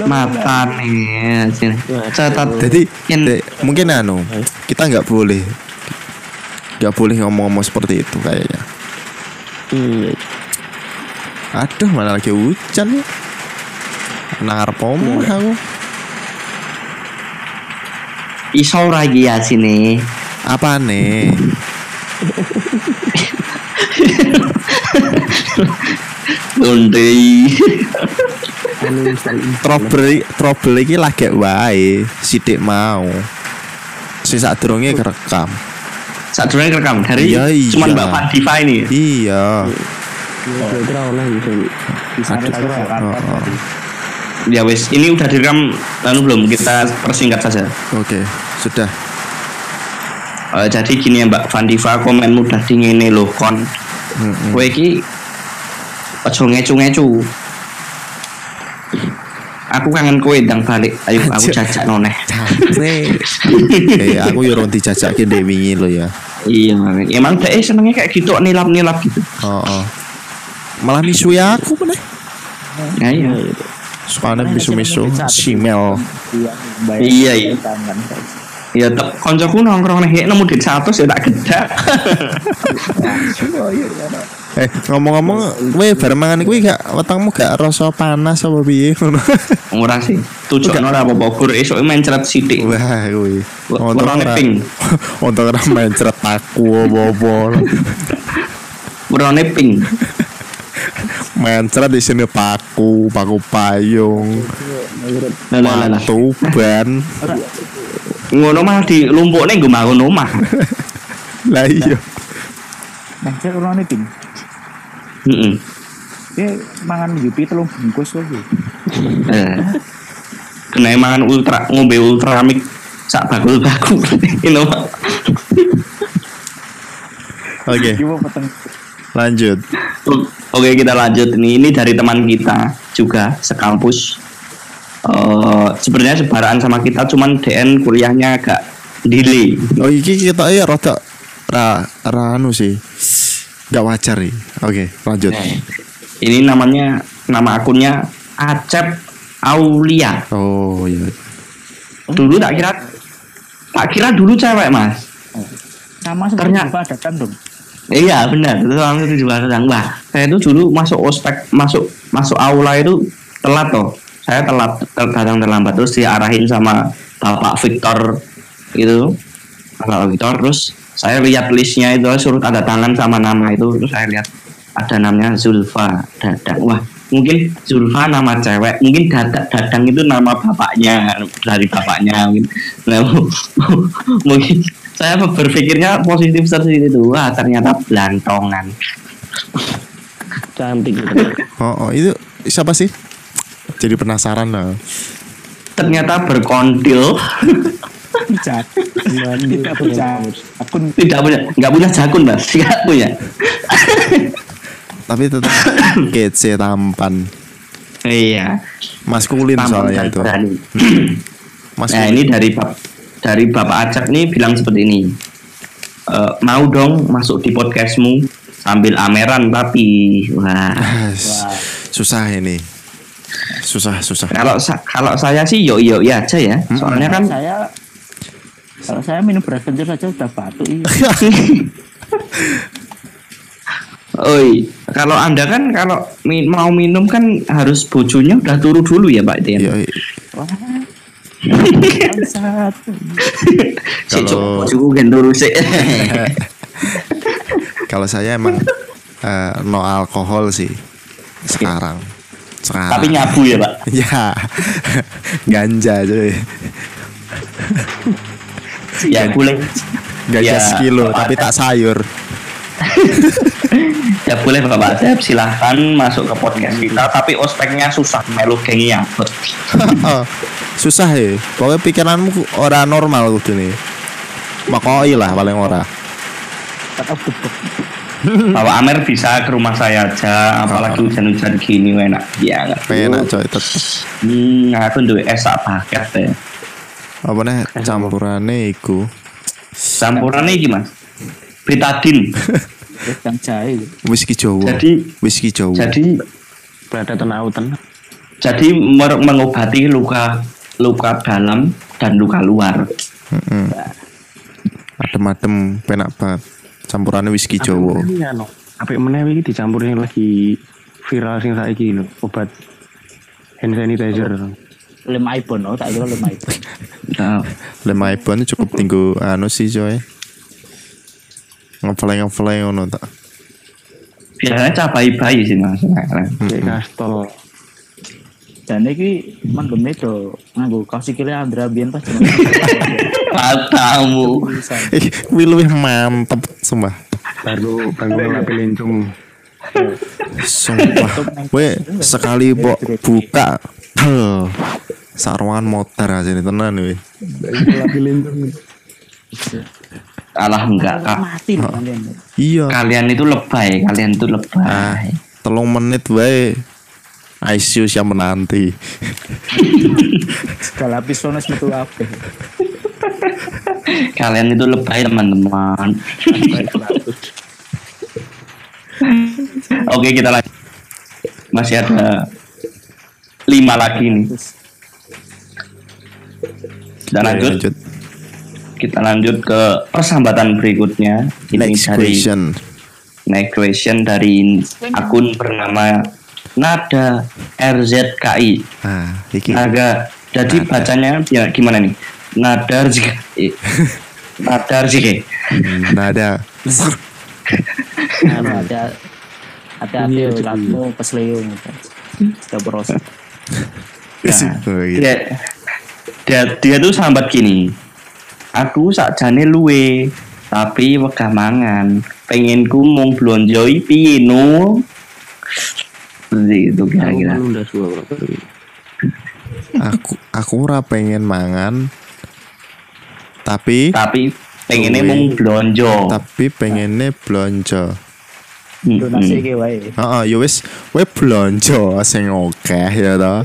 mata nih sini catat Jadi dek, mungkin anu kita nggak boleh nggak boleh ngomong-ngomong seperti itu kayaknya. Hmm, Aduh mana lagi hujan ya. Ngarep omong aku. iso lagi ya sini Apa nih? Uninstall Trouble trouble iki lagi wae sidik mau. Si sadurunge kerekam. saat dulu rekam dari Iya, iya. cuman Mbak Van Diva ini Iya. Gue kira oleh ya wes ini udah direkam lalu belum kita persingkat saja Oke, sudah. Eh, jadi gini ya Mbak Van Diva komen mudah dingin loh kon Mm-mm. kowe iki ngecu-ngecu aku kangen kowe ndang balik ayo aku jajak noneh. Eh, aku yo ron dijajake ndek wingi lo ya. iya Mang. emang deh senengnya kayak gitu nilap-nilap gitu Oh, oh. Malah misu ya aku meneh. ya iya Sukane misu-misu simel. Iya, Iya, iya. Ya tek koncoku nongkrong nih nemu di satu ya tak gedak. Eh ngomong-ngomong, kowe bareng mangan kuwi gak wetengmu gak rasa panas apa piye ngono. Ora sih. Tujuan ora apa-apa gur esuk mencret sithik. Wah kuwi. Ora- pink. Untuk ora mencret aku apa-apa. Warnane pink. Mencret di sini paku, paku payung, Lah lah lah. batu ban. Ngono mah di lumpukne nggo bangun omah. Lah iya. Mencet orang ini tim. Heeh. Dia mangan yupi telung bungkus lagi. Eh. Kena mangan ultra ngombe ultramik sak bakul bakul. Ini mah. Oke, peteng. Lanjut. Oke kita lanjut nih ini dari teman kita juga sekampus. Eh sebenarnya sebaraan sama kita cuman DN kuliahnya agak delay. Oh iki kita ya rada ra ra anu sih. Gak wajar nih. Oke, lanjut. Ini namanya nama akunnya Acep Aulia. Oh iya. Dulu tak kira tak kira dulu cewek mas. Sama seperti Ternyata- ada kan dong. Iya benar. Itu itu juga sedang wah saya itu dulu masuk ospek masuk masuk aula itu telat toh. Saya telat ter- datang terlambat. Terus diarahin sama bapak Victor itu bapak Victor terus saya lihat listnya itu suruh tanda tangan sama nama itu. Terus saya lihat ada namanya Zulfa Dadang. Wah mungkin Zulfa nama cewek mungkin Dadang, Dadang itu nama bapaknya dari bapaknya. Mungkin. Mungkin saya berpikirnya positif seperti itu wah ternyata belantongan Cantik gitu. Oh, oh itu siapa sih? Jadi penasaran lah. ternyata berkondil Bijak. Tidak bijak. Akun tidak punya nggak punya jakun mas nggak punya Tapi tetap kece tampan. iya Maskulin soalnya itu. berani. nah Maskulin. ini dari dari bapak Acak nih bilang seperti ini Eh, mau dong masuk di podcastmu sambil ameran tapi wah Ah, susah ini. Susah, susah. kalau sa- kalau saya sih yo yo ya aja ya soalnya kan saya kalau saya minum beras kencur saja sudah batuk iya. Oi, kalau anda kan kalau mi- mau minum kan harus bojonya udah turu dulu ya pak Tian. Iya, iya. Wah. Bangsat. Kalau-. Kalau saya emang eh, no alkohol sih sekarang. Sekarang. Tapi nyabu ya pak. ya ganja cuy. Ya boleh. Ganja Ya, sekilo tapi tak sayur. Ya boleh bapak Asep silahkan masuk ke podcast kita. Tapi ospeknya susah melu gengi nyabut. Oh, susah ya. Pokoknya pikiranmu ora normal kudu nih. Makoi lah paling ora. Bapak Amer bisa ke rumah saya aja. Apalagi hujan-hujan gini enak. Ya. Enak coy tetep. Hmm, aku duwe esak paket ya. Apa nih campurane iku Campurannya iki mas. Betadin. Yang jahe. whisky Jawa. Jadi whisky Jawa. jadi Berada tenautan. jadi mengobati luka luka dalam dan luka luar. Heeh. Adem-adem penak banget. Campurannya whisky Jawa. Apa meneh iki dicampurin lagi viral sing saiki lho, obat hand sanitizer. Lem iPhone, oh tak kira lem iPhone. Nah, Lima iPhone cukup tinggu anu sih coy. Ngefly ngefly ngono tak. biasanya cabai bayi sih mas. Kayak kastol. Dan ini manggone do nganggo kaos sikile Andra biyen pas. Matamu. Kuwi luwih mantep sumpah. Baru baru ngapi lincung. Sumpah. We sekali bo buka bel. Sarwangan motor aja nih tenan we. Ngapi lincung. Alah enggak kak. Mati loh kalian. Iya. Kalian itu lebay. Kalian itu Ah, lebay. telung menit wae. ICU siap menanti. Segala metu kabeh. Kalian itu lebay teman-teman. Oke kita lanjut. Masih ada lima lagi nih. Sudah Oke, lanjut. Kita lanjut ke persambatan berikutnya. Ini Next dari question. next question dari akun bernama Nada RZKI. Ah, iki. Naga. Jadi Nada. bacanya ya, gimana nih? Nada RZKI. Nada RZKI. Hmm, Nada. Anu ada hati-hati Iya, ulatmu keseliung sudah proses Oh, gitu. Dia, dia, dia tuh sambat gini. Aku sakjane luwe, tapi wegah mangan. Pengenku mung blonjoi piye no? Seperti itu Aku kira-kira. Aku aku ora pengen mangan tapi Tapi pengennya mung blonjo. tapi pengennya belanja. Mm, donasi iki wae Heeh, ya wis we belanja sing akeh ya to.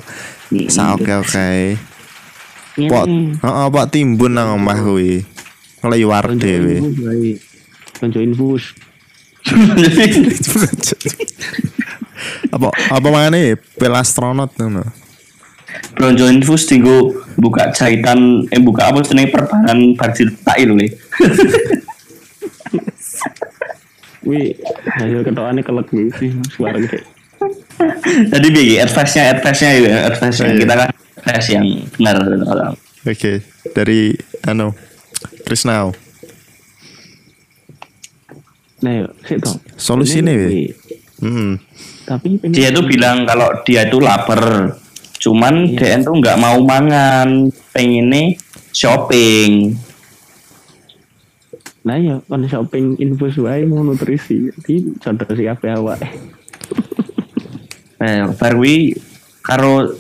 Sa oke-oke. Pot. Ini. Heeh, Pak timbun nang omah kuwi. Ngliwar dhewe. Konco infus. apa apa mangane pel astronot ngono. Blonjo infus tinggu buka jahitan eh buka apa jenenge perbanan barjil tak lho le. Wih, hasil ketokannya kelek gitu sih. Suara gede. Jadi begini, advice-nya advice-nya itu ya, advice-nya Iya. kita kan advice yang benar. Oke, dari anu Krisnau. Nah, yuk. Solusinya, Ini, Wi. Hmm. Tapi dia tuh bilang kalau dia itu lapar cuman dia tuh nggak mau mangan pengennya shopping Nah ya, kan shopping infus wae mau nutrisi. Di contoh si kabeh awak. eh barwi karo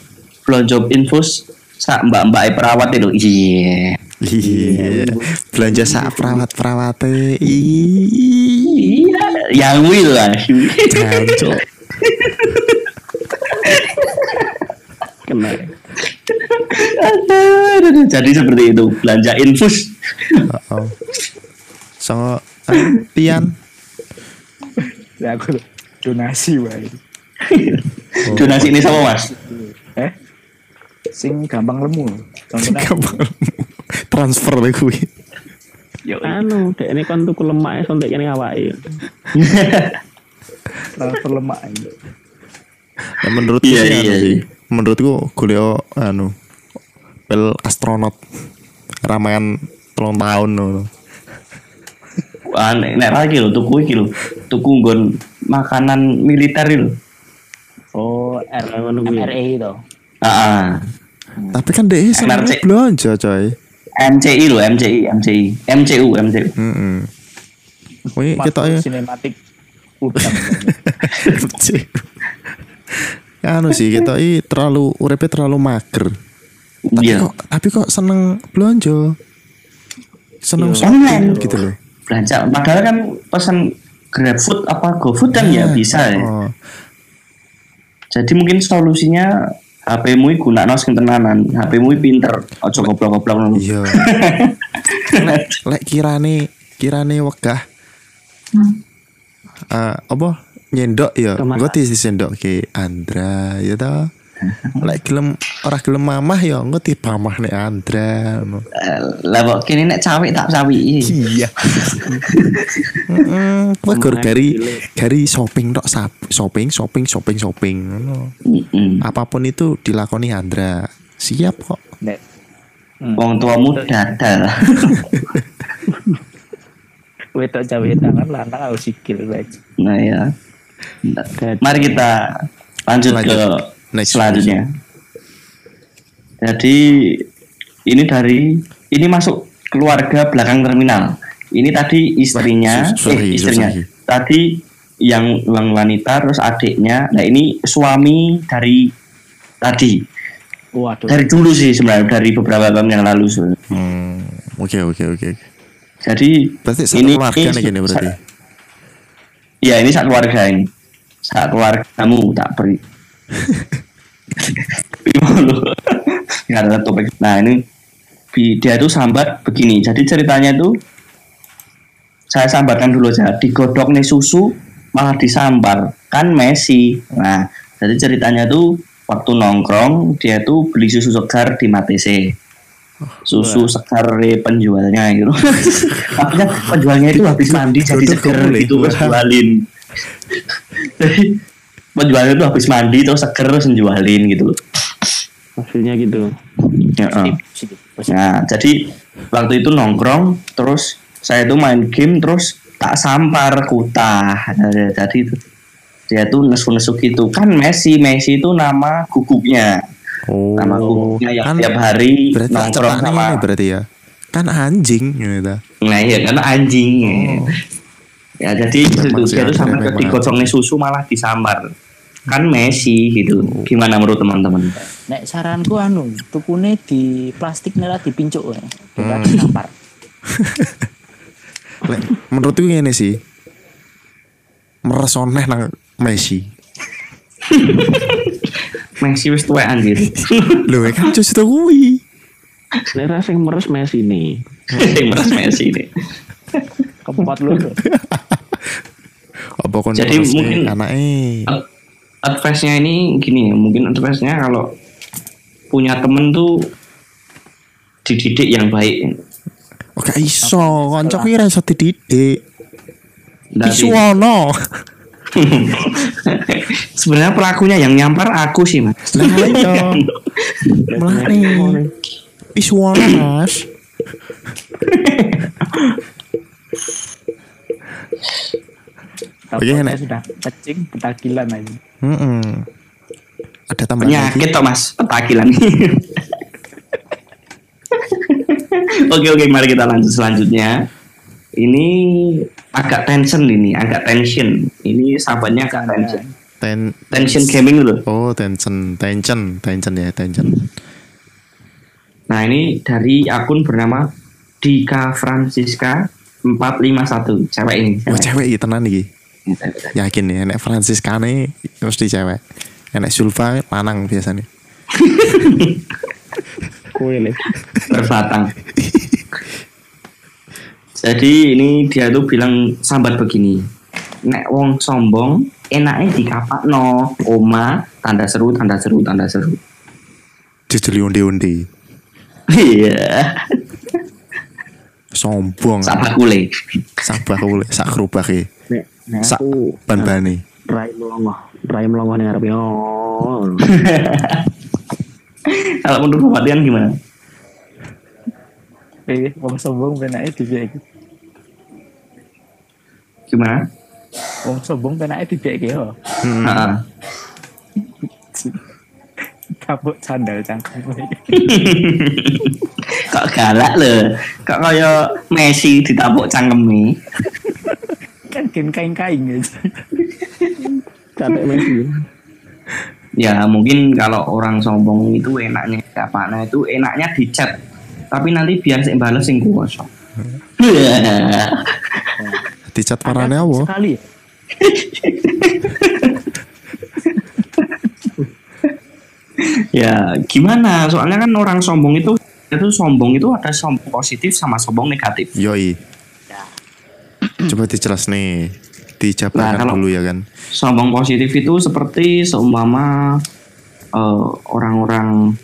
belanja infus sak mbak mbak perawat itu iya Iya. Belanja sak perawat-perawate. Ih. iya yang will lah. Kena. jadi seperti itu belanja infus Oh. So, anu, pian. ya aku donasi wae donasi ini sama mas sing gampang lemu Transfer deh kuwi. Yo, Anu, dek ini kan tuku lemak sontek kene awake. transfer lemak ini Nah, menurutku Iya, sih iya, anu sih. iya. Menurutku golek anu pel astronot ramean telung tahun ngono. aneh nek lagi lo tuku iki lo tuku nggon makanan militer itu oh R. MRA itu ah ah. Tapi kan seneng NRC. belanja coy. MCI lo MCI MCI MCU MCU Heeh. Kuwi kita ya sinematik udang anu sih kita i terlalu uripnya terlalu mager. Tapi iya kok tapi kok seneng belanja. Seneng Iya. shopping Online. gitu loh. belanja padahal kan pesan GrabFood apa GoFood kan ya bisa ya Oh. jadi mungkin solusinya HP-mu iki gunakno sing tenanan. HP-mu pinter. Ojo goblok-goblok ngono. Iya. Lek kirane kirane wegah. Ah, apa? Nyendok ya Ke mana? engko disendok ke Andra ya ta lek gelem ora gelem mamah ya engko dipamah nek Andra lah kok kene nek cawik tak cawi iya. Heeh, kowe gur gari gari shopping tok shopping shopping shopping shopping ngono. Apa pun itu dilakoni Andra. Siap kok. Nek wong tuamu dadal. Wedok cawe tangan lanang harus sikil baik nah ya mari kita lanjut, Lanjut. ke Next selanjutnya. jadi ini dari ini masuk keluarga belakang terminal. Ini tadi istrinya Wah, susah eh istrinya. lagi. tadi yang yang wanita terus adiknya. Nah ini suami dari tadi. Waduh. Dari dulu sih sebenarnya dari beberapa tahun yang lalu sebenarnya. hmm oke oke oke. Jadi berarti satu ini keluarga nih gini berarti? Iya ini sak keluarga ini. Sak keluargamu tak beri? Nggak ada topik. Nah ini dia itu sambat begini. Jadi ceritanya itu saya sambarkan dulu aja. Digodok nih susu malah disambar. Kan Messi. Nah jadi ceritanya tuh waktu nongkrong dia tuh beli susu segar di Matese susu segar penjualnya gitu. Kan penjualnya itu habis mandi jadi boleh. gitu terus jualin. Jadi penjualnya itu habis mandi terus seger terus jualin gitu loh. Hasilnya gitu. Ya, positif. Nah, jadi waktu itu nongkrong, terus saya tuh main game, terus tak sampar kutah. Jadi itu dia tuh nesu-nesu gitu. Kan Messi, Messi itu nama gugupnya. Oh. Nama gugupnya yang Kan tiap hari nongkrong sama. ini berarti ya. Kan anjing gitu. Nah iya, karena anjing. Ya, jadi Memang itu sampai memang digosongnya susu malah disambar. Kan Messi gitu. Gimana menurut teman-teman? Nek saranku anu, tukune di plastik nela dipincuk ya. Kita Hmm. Lek, menurutku ini sih meresoneh nang Messi. Messi wis tuwek anjir. Lho kan justru kuwi. Nek rasa yang meres Messi nih. Meres Messi ini. Keempat lu. Apa kon Jadi mungkin- anake? Ad- advice-nya ini gini ya, mungkin advice-nya kalau punya temen tuh dididik yang baik. Gak iso, kanca ki ra iso dididik. Dari- Isu ono. Sebenarnya pelakunya yang nyampar aku sih, Mas. Lah iya. Mulane. Isu ono, Mas. Oke, Tapi Nek. sudah kecing petakilan aja. Heeh. Ada tambahan lagi? Penyakit toh, Mas, petakilan. oke, oke, mari kita lanjut selanjutnya. Ini agak tension ini, agak tension. Ini sahabatnya agak tension. Ten Tension gaming dulu. Oh, tension, tension, tension ya, tension. Nah ini dari akun bernama Dika Francisca 451 cewek ini. Wah, cewek iki tenan iki. Cewek. Yakin nih, nek Franciscane mesti cewek. Nek Sulfa lanang biasanya. Kue nih. Berbatang. Jadi ini dia tuh bilang sambat begini. Nek wong sombong enaknya dikapak no oma tanda seru tanda seru tanda seru. Jujur undi-undi. Iya. Sombong. Sabar kule. Sabah kule, sak e. Nek Sak ban-bane. rai melongoh, rai melongoh nih ngarep yo. Kalau menurut Bapak Tian gimana? Eh, wong sombong penake dibek. Gimana? Wong sombong penake dibek yo. Hmm. Heeh. Kapuk sandal cangkem. Kok galak lho. Kok kaya Messi ditapuk cangkeme. kan gen kain-kain ya. Capek Messi. Ya mungkin kalau orang sombong itu enaknya apa? Nah itu enaknya di chat. Tapi nanti biar sing bales sing kuwasa. Dicat parane apa? Sekali. ya gimana? Soalnya kan orang sombong itu itu sombong itu ada sombong positif sama sombong negatif. Yoi. Coba dijelas nih. Dijabarkan Nah, kalau- dulu ya kan. Sombong positif itu seperti seumpama eh, orang-orang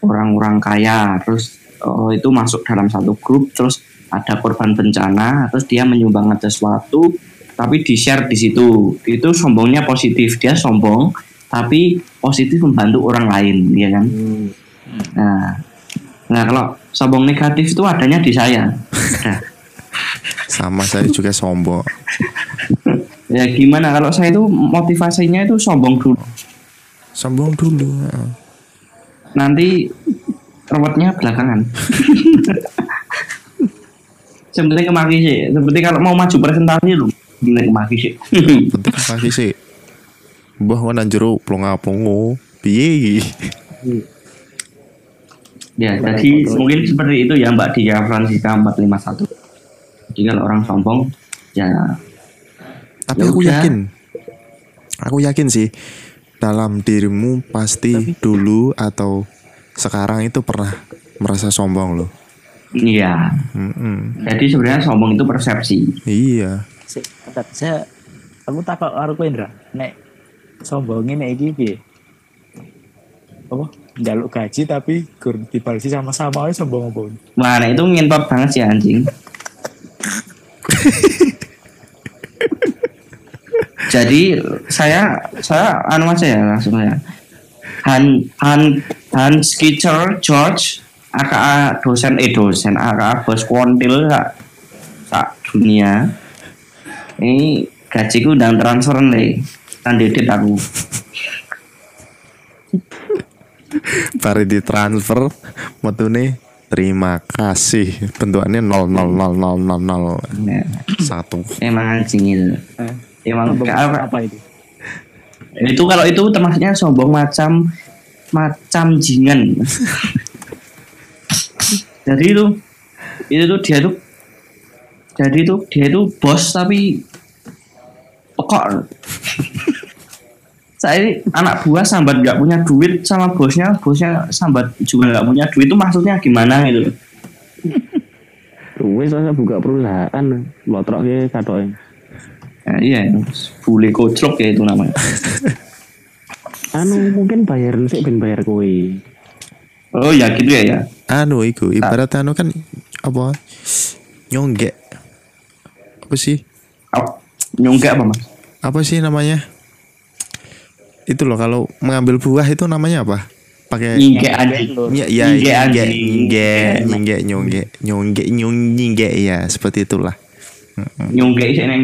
orang-orang kaya terus eh, itu masuk dalam satu grup terus ada korban bencana terus dia menyumbangkan sesuatu tapi di share di situ itu sombongnya positif dia sombong tapi positif membantu orang lain ya kan nah nah kalau sombong negatif itu adanya di saya Nah, Sama saya juga sombong. ya gimana kalau saya itu motivasinya itu sombong dulu Sombong dulu. nanti ruwetnya belakangan. Sebenarnya kemaki sih. Seperti kalau mau maju presentasi lu, gila kemaki sih. Penting lagi sih. Mbah jero. Piye iki? Ya, jadi mungkin seperti itu ya Mbak Dia Francisca 451. Jadi kalau orang sombong, ya Tapi Ya aku udah. yakin. Aku yakin sih dalam dirimu pasti dulu atau sekarang itu pernah merasa sombong loh. iya. Mm-mm. Jadi sebenarnya sombong itu persepsi. Iya. Saya aku takut karo kowe Indra. Nek sombonge nek iki piye? Apa? Jaluk gaji tapi gur dibalesi sama-sama aja sombong apa Mana itu ngentot banget sih anjing. Jadi saya saya anu aja ya langsung ya. Han Han Han Skitcher George aka dosen eh dosen aka bos kontil sak sak dunia. Ini gajiku udah transfer nih. Kan dedit aku. Bari ditransfer metune terima kasih. Bentukannya 000000 Nah, satu. Emang anjing itu. Emang Sombong apa, apa itu? Itu kalau itu termasuknya sombong macam macam jingan. Jadi itu itu tuh dia tuh jadi tuh dia tuh bos tapi pekok saya ini anak buah sambat nggak punya duit sama bosnya bosnya sambat juga nggak punya duit. Itu maksudnya gimana gitu? Wes saya buka perusahaan, lotrok ke katoke. ya, iya bule koclok ya itu namanya. Anu mungkin bayar sih ben bayar kowe. oh ya gitu ya ya. Anu iku ibarat anu kan apa nyonggek. Apa sih? Ap- nyonggak apa mas? Apa sih namanya itu loh kalau mengambil buah itu namanya apa? Pakai nyinggek anjing. Ya ya Nyinggek nyinggek anjing. nyinggek nyinggek. nyonggek nyonggek nyong- nyinggek ya seperti itulah. Nyonggek sih neng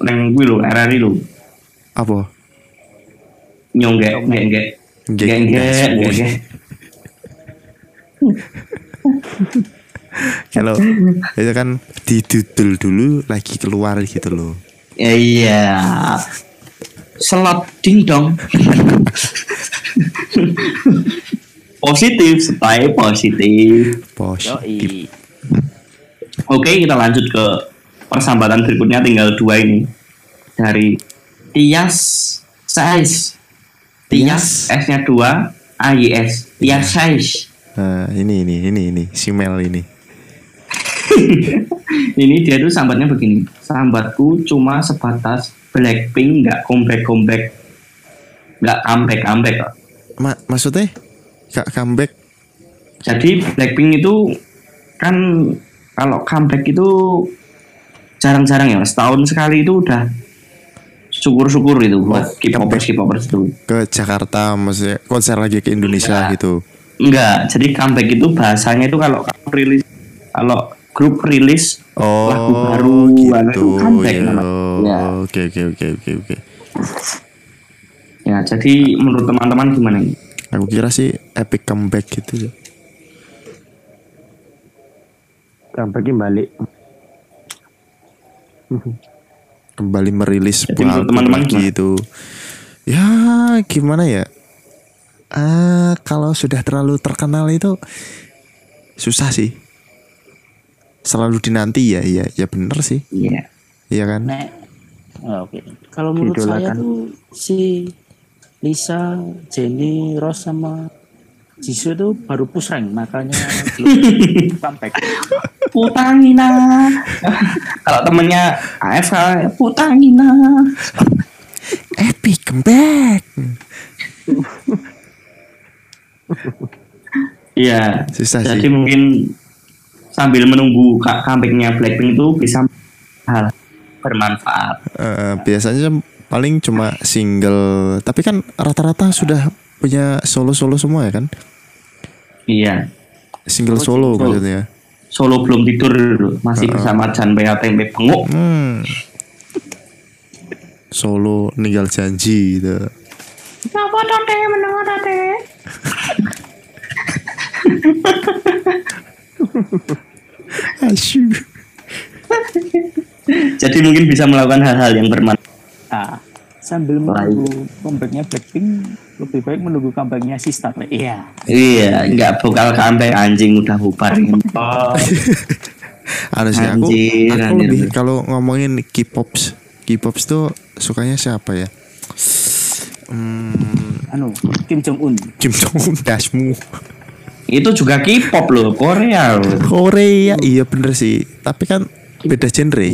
neng gue lo RRI lo apa? Nggak, nggak semua. nggak kalau itu kan didudul dulu lagi keluar gitu loh Ya, iya. slot ding dong positif stay positif. Pos Yoi. oke kita lanjut ke persahabatan berikutnya. Tinggal dua ini. Dari Tias Sais Tias? S nya dua AYS Tias Sais Nah, ini ini ini ini. Si Mel ini. Ini dia tuh sambatnya begini. Sambatku cuma sebatas Blackpink nggak comeback comeback nggak comeback comeback kok. Ma maksudnya? Kak comeback? Jadi Blackpink itu kan kalau comeback itu jarang-jarang ya setahun sekali itu udah syukur-syukur itu buat K-popers K-popers itu. ke Jakarta maksudnya konser lagi ke Indonesia Enggak. gitu. Enggak. Jadi comeback itu bahasanya itu kalau kamu rilis kalau grup rilis oh lagu baru gitu itu comeback ya namanya. Ya. oke oke oke oke oke ya jadi menurut teman-teman gimana ini aku kira sih epic comeback gitu ya Comebacknya balik. kembali merilis Jadi teman-teman lagi gimana? itu ya gimana ya ah kalau sudah terlalu terkenal itu susah sih selalu dinanti ya ya ya bener sih iya iya kan Nek, oh, oke. Kalau menurut saya tuh si Lisa, Jenny, Rose sama Jisoo itu baru push rank makanya belum comeback. Putangina. Kalau temennya AFK, Putangina. epic comeback Iya. susah Jadi sih mungkin sambil menunggu comebacknya Blackpink itu bisa hal bermanfaat. Eh, biasanya paling cuma single tapi kan rata-rata sudah punya solo-solo semua ya kan Iya. single Oh, solo single. maksudnya Solo belum tidur masih bersama Jan tempe penguk. hmm. solo ninggal janji gitu Apa tante mendengar tante? asyik Jadi mungkin bisa melakukan hal-hal yang bermanfaat. Nah, sambil menunggu comebacknya Blackpink, lebih baik menunggu comebacknya Sistar. Iya. Iya, nggak bakal comeback anjing udah bubar. Oh. Anu sih aku, Anjir, aku anjir. lebih kalau ngomongin K-pops, K-pops tuh sukanya siapa ya? Hmm, Anu, Kim Jong Un. Kim Jong Un dasmu. Itu juga K-pop loh, Korea loh. Korea, iya bener sih. Tapi kan beda genre.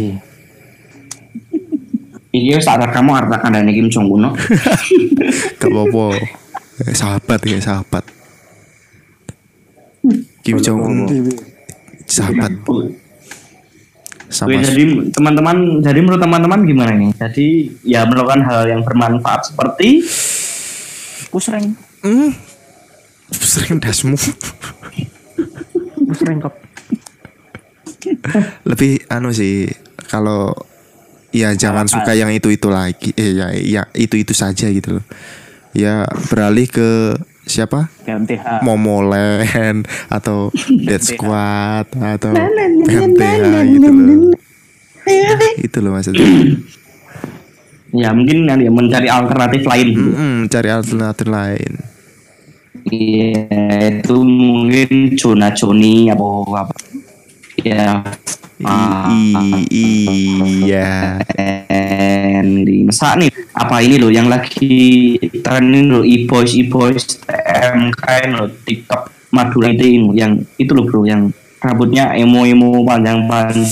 Iya, saat kamu artikan dari Kim Jong Un. no. Gak apa-apa. Sahabat kayak sahabat. Kim Jong Un sahabat Oke, sama jadi teman-teman, jadi menurut teman-teman gimana nih? Jadi ya melakukan hal yang bermanfaat seperti push rank Hmm. Sering dasmu Terus rengkap. lebih anu sih kalau ya jangan suka yang itu itu lagi. Eh ya ya itu itu saja gitu loh. Ya beralih ke siapa? GMTH Momoland atau Dead Squad atau PMTH gitu loh. itu loh maksudnya. Ya mungkin nanti mencari alternatif lain. Mm-mm, cari alternatif lain Iya, itu mungkin zona Joni apa apa. Ya. Iya di masa nih apa ini loh yang lagi trending loh e-boys e-boys TMK loh TikTok Madura itu yang itu loh bro yang rambutnya emo emo panjang panjang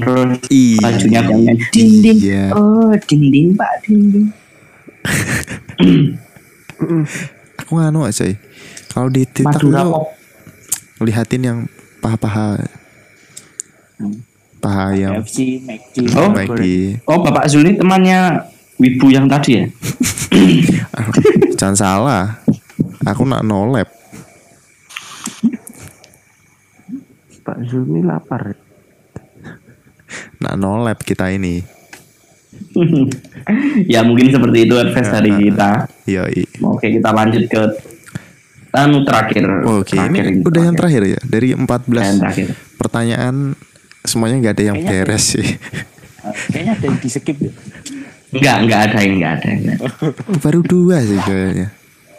terus Iya. bajunya baunya ding ding Iya. oh ding ding pak ding ding aku nganu aja kalau di TikTok itu pop. lihatin yang paha-paha. Paha yang FC McD Oh, lagi oh bapak Zul ini temannya Wibu yang tadi ya? Jangan salah. Aku nak nolep Pak Zulmi lapar. nak nolep kita ini ya mungkin seperti itu advice dari kita yoi Oke kita lanjut ke anu terakhir. oke Terakhir ini udah yang terakhir ya dari 14 Yang terakhir. pertanyaan semuanya nggak ada yang Kayaknya beres sih Uh, kayaknya ada yang di skip ya. Enggak, enggak ada yang enggak ada. enggak. Baru dua sih kayaknya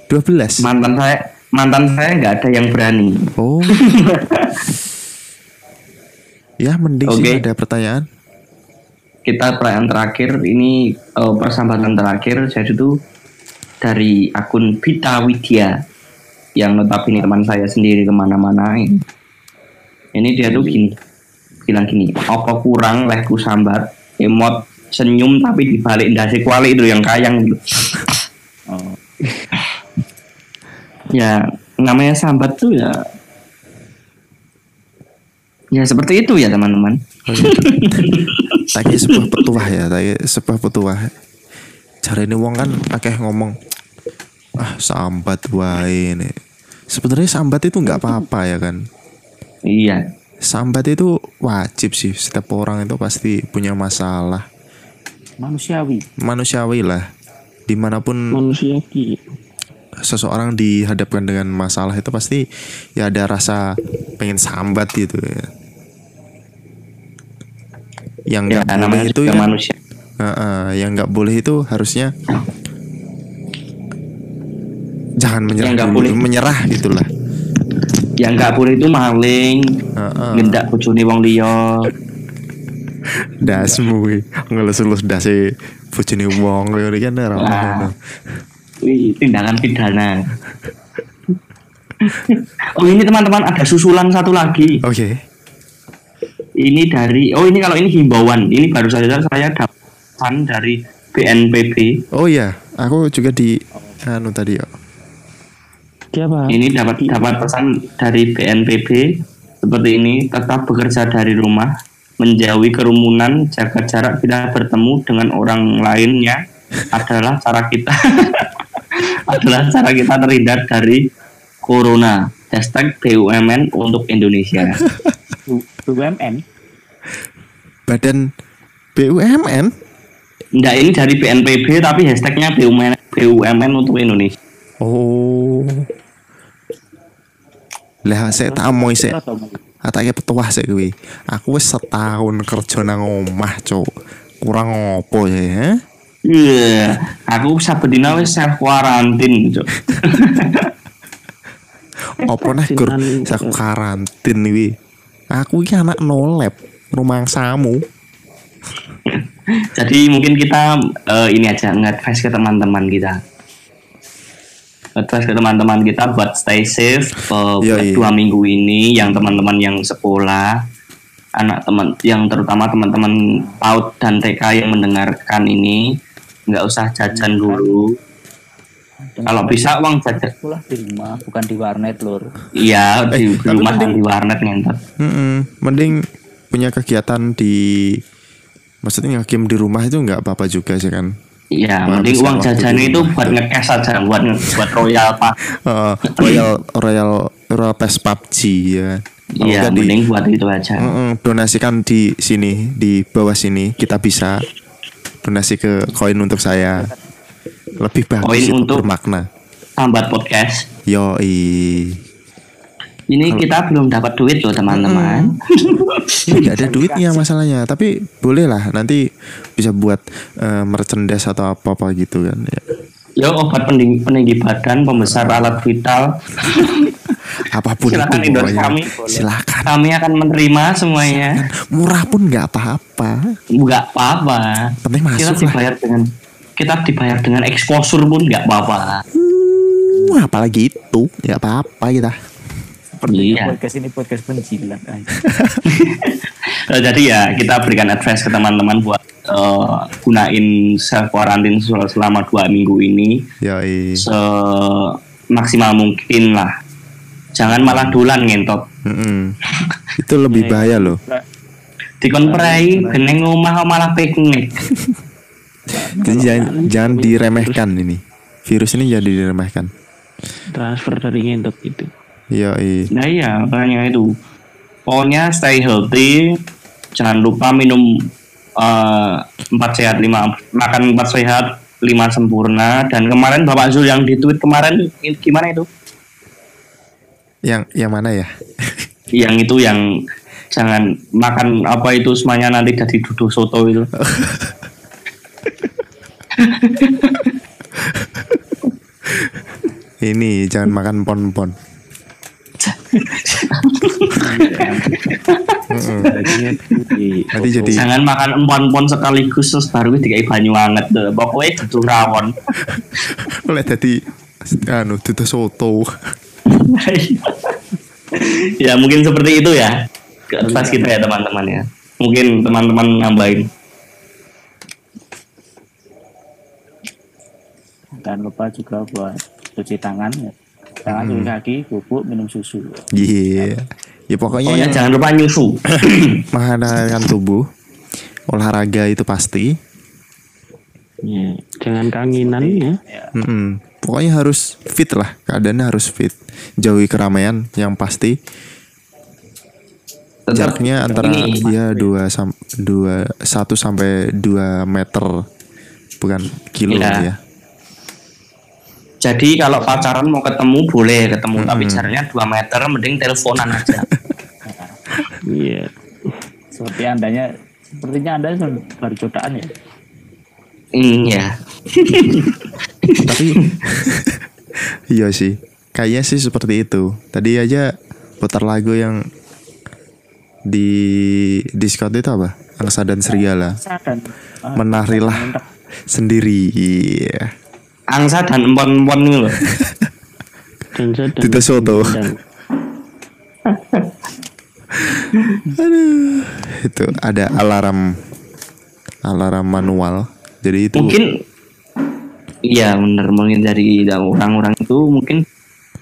12 Mantan saya mantan saya enggak ada yang berani. oh ya mending sih Oke. ada pertanyaan Kita pertanyaan terakhir ini eh, persahabatan terakhir saya itu dari akun Vita Widya yang notabene teman saya sendiri ke mana-mana ini. Ini dia tuh gini bilang gini, apa kurang lehku sambat emot senyum tapi dibalik ndase kuali itu yang kayang gitu. Oh, ya namanya sambat tuh ya ya seperti itu ya teman-teman Tadi sebuah petuah ya, tadi sebuah petuah. Cara ini wong kan akeh ngomong, ah sambat wae ini. Sebenarnya sambat itu nggak apa-apa ya kan. iya Sambat itu wajib sih. Setiap orang itu pasti punya masalah. manusiawi. Manusiawi lah. Di mana pun Manusia ki. seseorang dihadapkan dengan masalah itu pasti ya ada rasa pengen sambat gitu ya. Yang ya nggak boleh namanya itu ya manusia Heeh, yang nggak boleh itu harusnya jangan menyerah nggak dulu, boleh. menyerah gitulah. yang nggak boleh itu maling Heeh. ngendak bojone wong liya Dasmu kuwi ngelus-elus dase bojone wong iki kan ora ngono. Wih, tindakan pidana oh ini teman-teman ada susulan satu lagi Oke. Ini dari oh ini kalau ini himbauan ini baru saja saya dapatkan dari BNPB Oh iya, aku juga di anu tadi ya. Siapa? Ini dapat dapat pesan dari BNPB seperti ini, tetap bekerja dari rumah, menjauhi kerumunan, jaga jarak bila bertemu dengan orang lainnya adalah cara kita adalah cara kita terhindar dari corona. Hashtag BUMN untuk Indonesia. Bu- BUMN. Badan BUMN. Enggak ini dari BNPB tapi hashtagnya BUMN BUMN untuk Indonesia. Oh. Lah saya tak mau mau- Atake petuah sih kuwi. Aku wis setahun kerja nang omah, Cuk. Kurang ngopo ya, ha? Iya, aku saben dina wis self quarantine, Cuk. Apa nih gur Karantin. aku karantin wi. Aku iki anak nolep rumah samu. Jadi mungkin kita eh, ini aja nge-advise ke teman-teman kita. Advice ke teman-teman kita buat stay safe eh, buat Yoi. dua minggu ini yang teman-teman yang sekolah, anak teman yang terutama teman-teman PAUD dan TK yang mendengarkan ini nggak usah jajan dulu. Kalau bisa uang jajan sekolah di rumah bukan di warnet lur iya di, di tapi rumah mending- dan di warnet ngentot. Mm-mm. Mending punya kegiatan di maksudnya game di rumah itu nggak apa-apa juga sih kan. Iya, mending uang jajan di itu buat ngekes aja, buat nge- buat royal pak. Eh, Royal Royal Royal Pass PUBG ya. kan. Iya, di- mending buat itu aja. Mm-mm, donasikan di sini di bawah sini kita bisa donasi ke koin untuk saya lebih bagus itu untuk- bermakna Sambat podcast. yo Ini kita belum dapat duit loh teman-teman. ini nggak ada duitnya masalahnya tapi boleh lah nanti bisa buat eh, merchandise atau apa apa gitu kan ya. Yo obat peninggi, peninggi badan, pembesar alat vital. apa pun Silakan itu endorse kami. silakan Kami akan menerima semuanya. murah pun nggak apa-apa Nggak apa-apa. penting Kita masuk lah dibayar dengan kita dibayar dengan eksposur pun nggak apa-apa. Hmm, apalagi itu nggak apa-apa kita Iya. podcast ini podcast penjilat aja Eh, jadi ya kita berikan advice ke teman-teman buat eh, gunain self quarantine sel- selama dua minggu ini yo semaksimal mungkin lah. Jangan malah dulan ngentot. itu lebih bahaya loh Dikon prei beneng omah kok malah piknik. Jadi jangan, jangan diremehkan ini virus ini jadi diremehkan transfer dari ngentot gitu yo Nah iya makanya itu. Pokoknya stay healthy. Jangan lupa minum eh, empat sehat lima makan empat sehat lima sempurna dan kemarin Bapak Zul yang di tweet kemarin gimana itu? yang yang mana ya Yang itu yang jangan makan apa itu semuanya nanti jadi duduk soto itu. ini jangan makan pon-pon nanti jadi Jangan makan empon-empon sekaligus terus baru dikai banyu anget tuh. Pokoknya duduk rawon. oleh tadi anu itu soto ya mungkin seperti itu ya. Kertas kita ya teman-teman ya. Mungkin teman-teman nambahin. dan lupa juga buat cuci tangan ya. Tangan cuci kaki bubuk minum susu. Iya. Ya pokoknya Pokoknya yang jangan lupa nyusu. mengadakan tubuh. Olahraga itu pasti. Ya, jangan kanginan ya. Mm-mm. pokoknya harus fit lah. Keadaannya harus fit. Jauhi keramaian yang pasti. Jaraknya antara ini. ya dua sam dua satu sampai dua meter. Bukan kilo Iya. ya Jadi kalau pacaran mau ketemu boleh ketemu. Tapi jaraknya 2 meter mending teleponan aja. iya. Seperti andanya sepertinya anda baru codaan ya? Hmm, ya. tapi iya sih. Kayaknya sih seperti itu. Tadi aja putar lagu yang di Discord itu apa? Angsa dan serigala. Dan ah, menarilah. sendiri. Iya. Angsa dan empon-empon itu loh. Tidak soto. Aduh, itu ada alarm alarm manual. Jadi itu Mungkin Iya bener mungkin dari orang-orang itu mungkin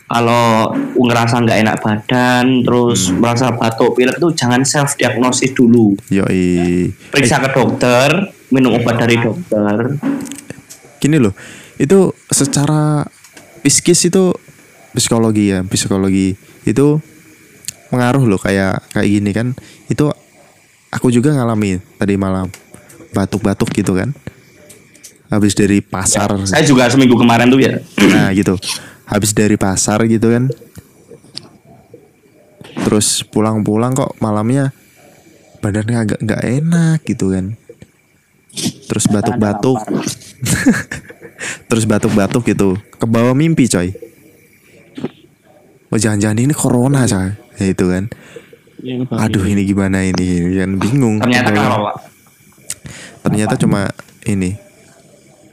kalau ngerasa nggak enak badan terus merasa batuk pilek itu jangan self diagnosis dulu yoi. periksa ke dokter minum obat dari dokter Gini loh, itu secara psikis itu psikologi ya, psikologi. Itu mengaruh loh kayak kayak gini kan. Itu aku juga ngalamin tadi malam batuk-batuk gitu kan. Habis dari pasar. saya juga seminggu kemarin tuh ya. Nah gitu. Habis dari pasar gitu kan. Terus pulang-pulang kok malamnya Badannya agak nggak enak gitu kan. Terus batuk-batuk Terus batuk-batuk gitu. Ke bawah mimpi coy. Oh jangan-jangan ini corona coy. Ya itu kan. Yang Aduh ini gimana ini? Kan bingung. Ternyata Ternyata- kalau Ternyata cuma ini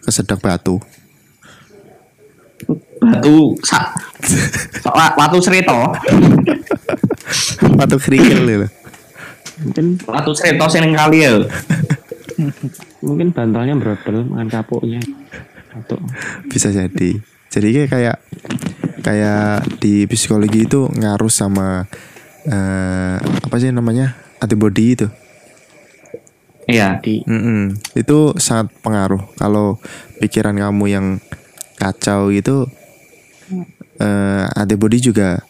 Kesedak batu. Batu sa, sa- batu serito Batu kerikil gitu mungkin batu serito sing ning kali ya. Mungkin bantalnya brodol makan kapuknya atau Bisa jadi jadi kayak kayak di psikologi itu ngaruh sama eh, apa sih namanya antibody itu Iya. Di Mm-mm. itu sangat pengaruh kalau pikiran kamu yang kacau gitu eh, antibody juga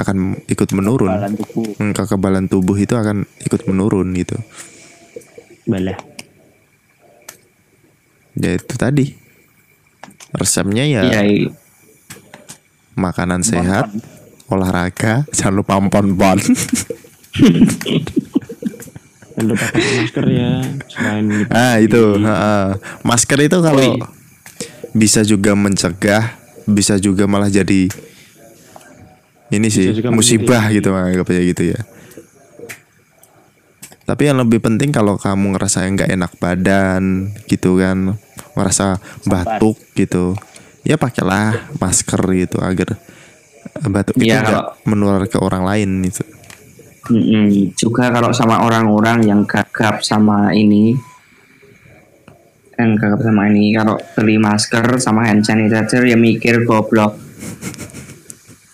akan ikut menurun Balan tubuh. Hmm, kekebalan tubuh itu akan ikut menurun gitu balah. ya itu tadi resepnya ya Iya. i- makanan sehat olahraga jangan lupa pon pon Dan lupa pakai masker ya. Selain gitu. ah itu ha-ha. masker itu kalau bisa juga mencegah bisa juga malah jadi ini sih musibah menjadi- gitu anggapnya gitu ya tapi yang lebih penting kalau kamu ngerasa nggak enak badan gitu kan ngerasa batuk gitu ya pakailah masker gitu agar batuk itu nggak kalau- menular ke orang lain gitu Mm-mm. Juga kalau sama orang-orang yang gagap sama ini, yang gagap sama ini, kalau beli masker sama hand sanitizer ya mikir goblok.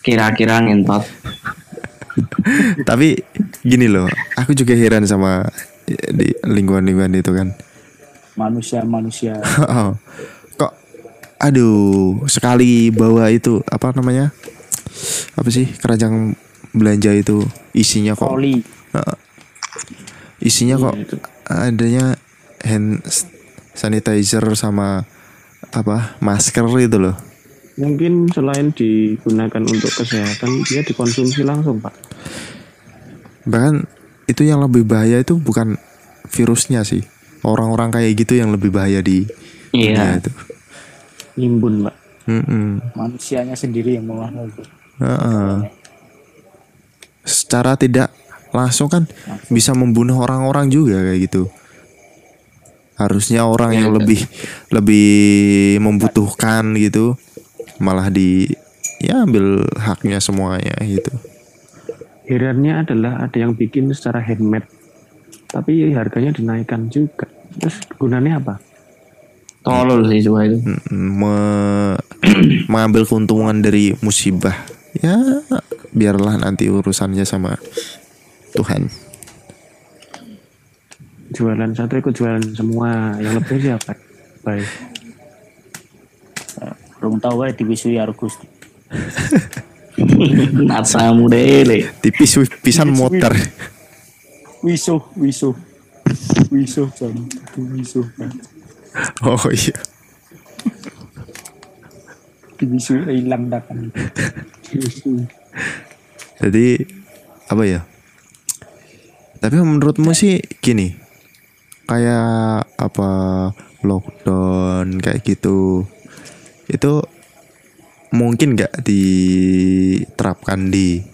Kira-kira ngentot. tapi gini loh aku juga heran sama di lingkungan-lingkungan itu kan Manusia-manusia. Kok aduh sekali bawa itu apa namanya apa sih keranjang belanja itu isinya kok poli isinya kok adanya hand sanitizer sama apa masker itu loh. Mungkin selain digunakan untuk kesehatan, dia dikonsumsi langsung, Pak. bahkan itu yang lebih bahaya itu bukan virusnya sih orang-orang kayak gitu yang lebih bahaya di dunia Iya. itu Nimbun, Pak. Mm-mm. manusianya sendiri yang malah ngobrol Heeh. secara tidak langsung kan bisa membunuh orang-orang juga kayak gitu harusnya orang yang lebih lebih membutuhkan gitu malah di ya ambil haknya semuanya gitu Herannya adalah ada yang bikin secara handmade, tapi harganya dinaikkan juga. Terus gunanya apa? Tolol sih coba itu. Mm, me- mengambil keuntungan dari musibah ya biarlah nanti urusannya sama Tuhan Jualan satu ikut jualan semua. Yang lebih siapa? Baik. belum tahu ya diwisui Argus Nasamu dele. tipis pisan motor wiso wiso jam wiso oh iya. Diwisu hilang dakan Jadi apa ya? Tapi menurutmu sih gini, kayak apa lockdown kayak gitu, itu mungkin nggak diterapkan di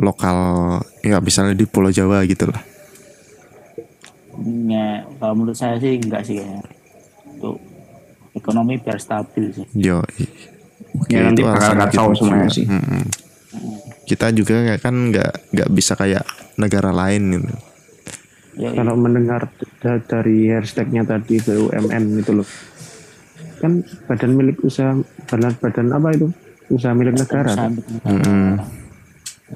lokal, nggak misalnya di Pulau Jawa gitu lah. Ya, kalau menurut saya sih enggak sih kayaknya. Untuk ekonomi biar stabil sih. Yo, Ya, nanti bakal kacau semuanya sih. Mm-mm. Kita juga nggak- kan nggak nggak bisa kayak negara lain gitu. Ya, Kalau mendengar da- dari hashtagnya tadi BUMN itu loh, kan badan milik usaha badan badan apa itu usaha milik negara usaha negara. Mm-mm.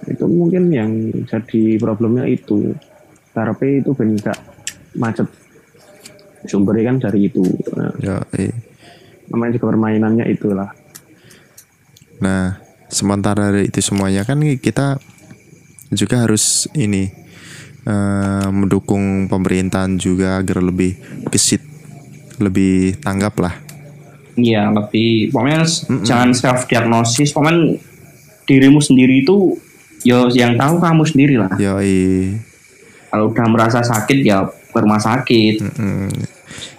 itu mungkin yang jadi problemnya itu karepe itu ben gak macet sumbernya kan dari itu nah, Yo, eh. namanya juga permainannya itulah Nah, sementara dari itu semuanya kan kita juga harus ini eh, mendukung pemerintahan juga agar lebih gesit, lebih tanggap lah. Iya, lebih pokoknya s- jangan self diagnosis. Pokoknya dirimu sendiri itu yo yang tahu kamu sendiri lah. Yoi. Kalau udah merasa sakit ya ke rumah sakit. Mm.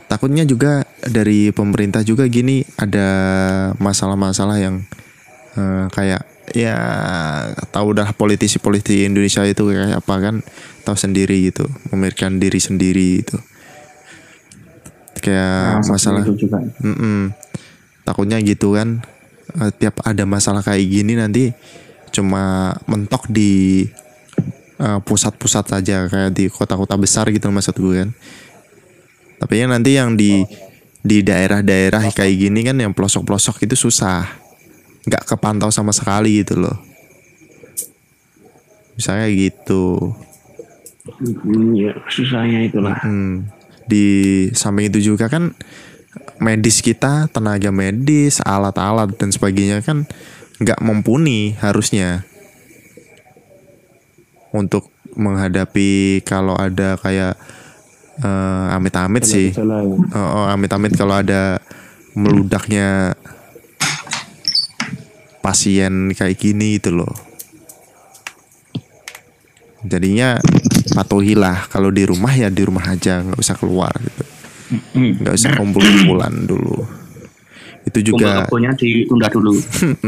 Takutnya juga dari pemerintah juga gini ada masalah-masalah yang eh, kayak ya tahu dah politisi-politisi Indonesia itu kayak apa kan tahu sendiri gitu memikirkan diri sendiri itu kayak Nah, masalah itu juga. Mm-mm. takutnya gitu kan eh, tiap ada masalah kayak gini nanti cuma mentok di eh, pusat-pusat saja kayak di kota-kota besar gitu maksud gue kan. Tapi ya nanti yang di di daerah-daerah kayak gini kan yang pelosok-pelosok itu susah. Nggak kepantau sama sekali gitu loh. Misalnya gitu. Hmm, ya susahnya itulah. Hmm, di samping itu juga kan medis kita tenaga medis alat-alat dan sebagainya kan nggak mumpuni harusnya untuk menghadapi kalau ada kayak eh, amit-amit sih ya. Oh, oh, amit-amit kalau ada meludaknya pasien kayak gini itu loh. Jadinya patuhilah kalau di rumah ya di rumah aja nggak usah keluar gitu. Nggak usah kumpul-kumpulan dulu. Itu juga kebunnya ditunda dulu.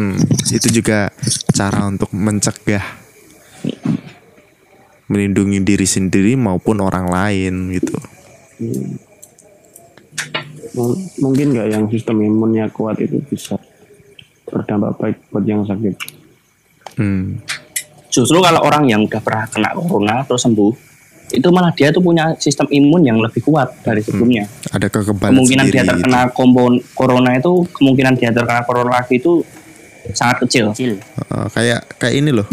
Itu juga cara untuk mencegah melindungi diri sendiri maupun orang lain gitu. Mung- Mungkin nggak yang sistem imunnya kuat itu bisa berdampak baik buat yang sakit. Hmm. Justru kalau orang yang udah pernah kena corona terus sembuh, itu malah dia tuh punya sistem imun yang lebih kuat dari sebelumnya. Ada kekebalan kemungkinan dia gitu. terkena kompon corona itu kemungkinan dia terkena corona lagi itu sangat kecil. kecil Uh, kayak kayak ini loh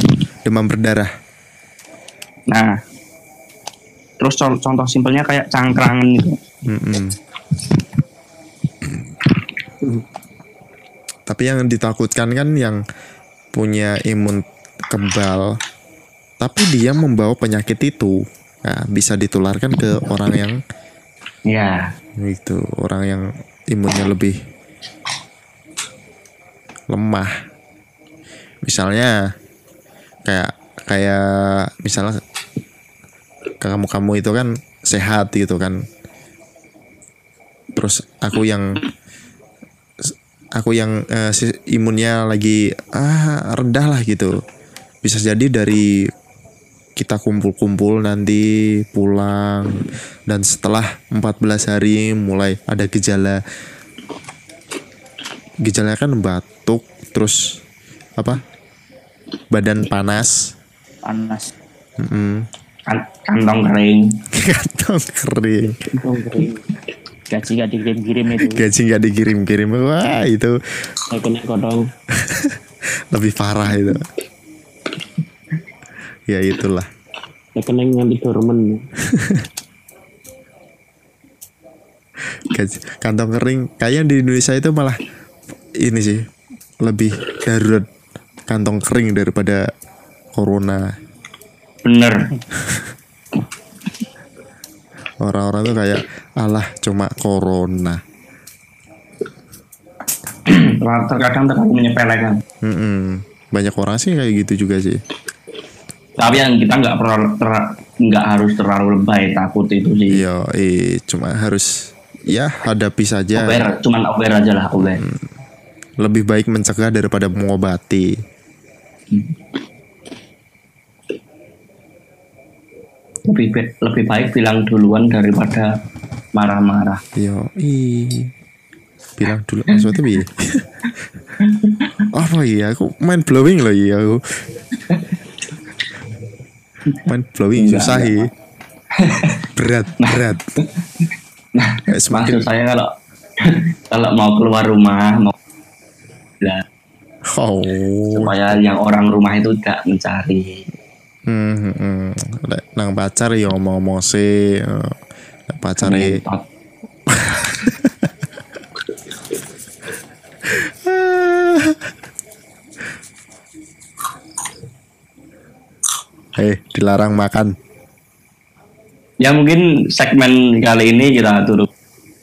demam berdarah Nah, terus con- contoh simpelnya kayak cangkrangan gitu. Tapi yang ditakutkan kan yang punya imun kebal tapi dia membawa penyakit itu. Nah, bisa ditularkan ke orang yang Ya, itu orang yang imunnya lebih lemah. Misalnya kayak kayak misalnya kamu kamu itu kan sehat gitu kan. Terus aku yang aku yang si- imunnya lagi ah rendah lah gitu. Bisa jadi dari kita kumpul-kumpul nanti pulang dan setelah 14 hari mulai ada gejala. Gejalanya kan batuk terus apa? Badan panas panas Mm-mm. kan- kantong kering. kantong kering gaji gak dikirim-kirim itu gaji nggak dikirim-kirim wah itu kodong. lebih parah itu ya itulah kena nganti dormen. gaji, kantong kering kayaknya di Indonesia itu malah ini sih lebih darurat kantong kering daripada corona Bener. orang-orang tuh kayak alah cuma corona Terkadang terlalu menyepelekan. Mm-mm. banyak orang sih kayak gitu juga sih Tapi yang kita nggak perlu nggak harus terlalu lebay takut itu sih. iya eh cuma harus ya hadapi saja Aware, cuman aware aja lah aware. lebih baik mencegah daripada mengobati Lebih lebih baik bilang duluan daripada marah-marah. yo ih bilang dulu maksudnya bi apa iya? Aku main blowing loh iya aku. Main blowing Enggak, susah iya. Berat berat. Kayak semakin Maksud saya kalau kalau mau keluar rumah mau lah. Oh. Supaya yang orang rumah itu tidak mencari. Hmm, hmm, hmm. Lek nang pacar ya ngomong-ngomong sih eh, Lek pacar e eh dilarang makan Ya mungkin segmen kali ini kita tutup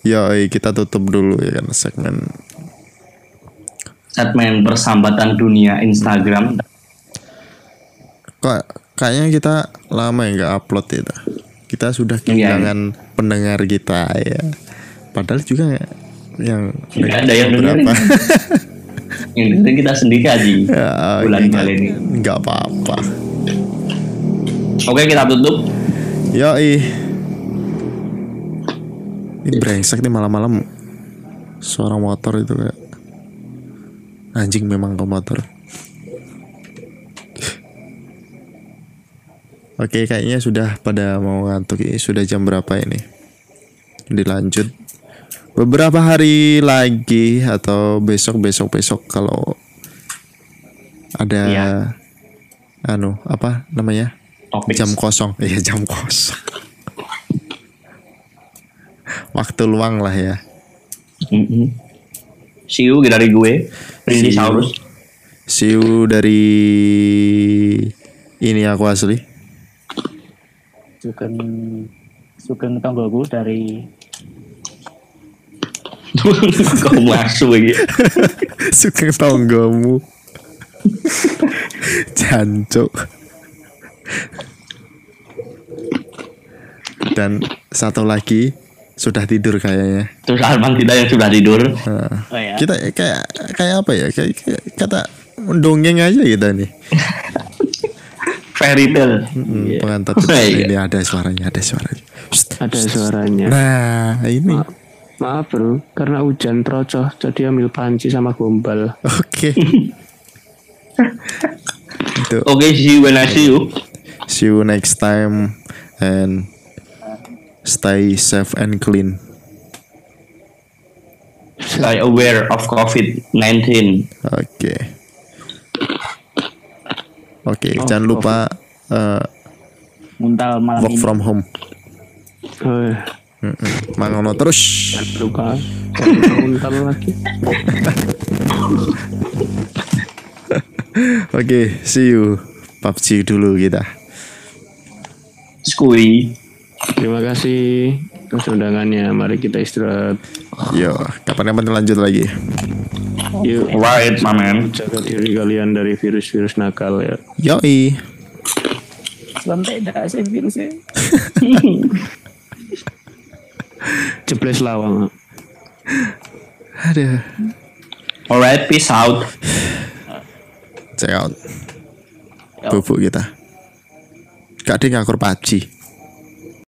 Yo, eh, kita tutup dulu ya kan segmen segmen persambatan dunia Instagram. kok kayaknya kita lama ya nggak upload ya Ta? kita sudah Iya, kehilangan pendengar kita ya. Padahal juga yang Nggak ada yang berapa. Yang dengerin kita sendiri aja ya, bulan kali ini. nggak apa-apa. Oke kita tutup. yo ih ini brengsek nih malam-malam. Suara motor itu kayak anjing memang ke motor Oke, kayaknya sudah pada mau ngantuk. Ini sudah jam berapa ini? Dilanjut. beberapa hari lagi atau besok besok besok kalau ada Iya. anu apa namanya Topik. jam kosong iya jam kosong waktu luang lah ya. See you dari gue. Rindy See you. Saurus. see you dari ini aku asli Sugeng Sugeng tonggoku dari Kau masuk lagi. Sugeng tonggomu Jancuk Dan satu lagi Sudah tidur kayaknya Terus Arman kita yang sudah tidur. Nah, Oh ya. Kita kayak kayak apa ya Kayak, kayak kata dongeng aja kita nih Fairy tale. Hmm, Iya. Pengantar Iya. Ini ada suaranya Ada suaranya Shh. Ada suaranya. Nah ini Ma- Maaf bro, karena hujan trocoh, jadi ambil panci sama gombal. Oke Itu Oke, see you when I see you. See you next time And Stay safe and clean Stay aware of COVID-19. Oke. Oke, jangan lupa eh, Muntal malam work ini. from home. Eh, Mm-mm. Mangono terus. luka. Untar lagi. Oke, see you. PUBG dulu kita. Skui. Terima kasih atas undangannya. Mari kita istirahat. Yo, kapan-kapan lanjut lagi. Yuk, Right, my man. jaga diri kalian dari virus-virus nakal ya. Yoi. Sampai tidak sih virusnya. Jebles lawang. Aduh. Alright, peace out. Check out. Bubuk kita. Gak ada yang ngakur PUBG.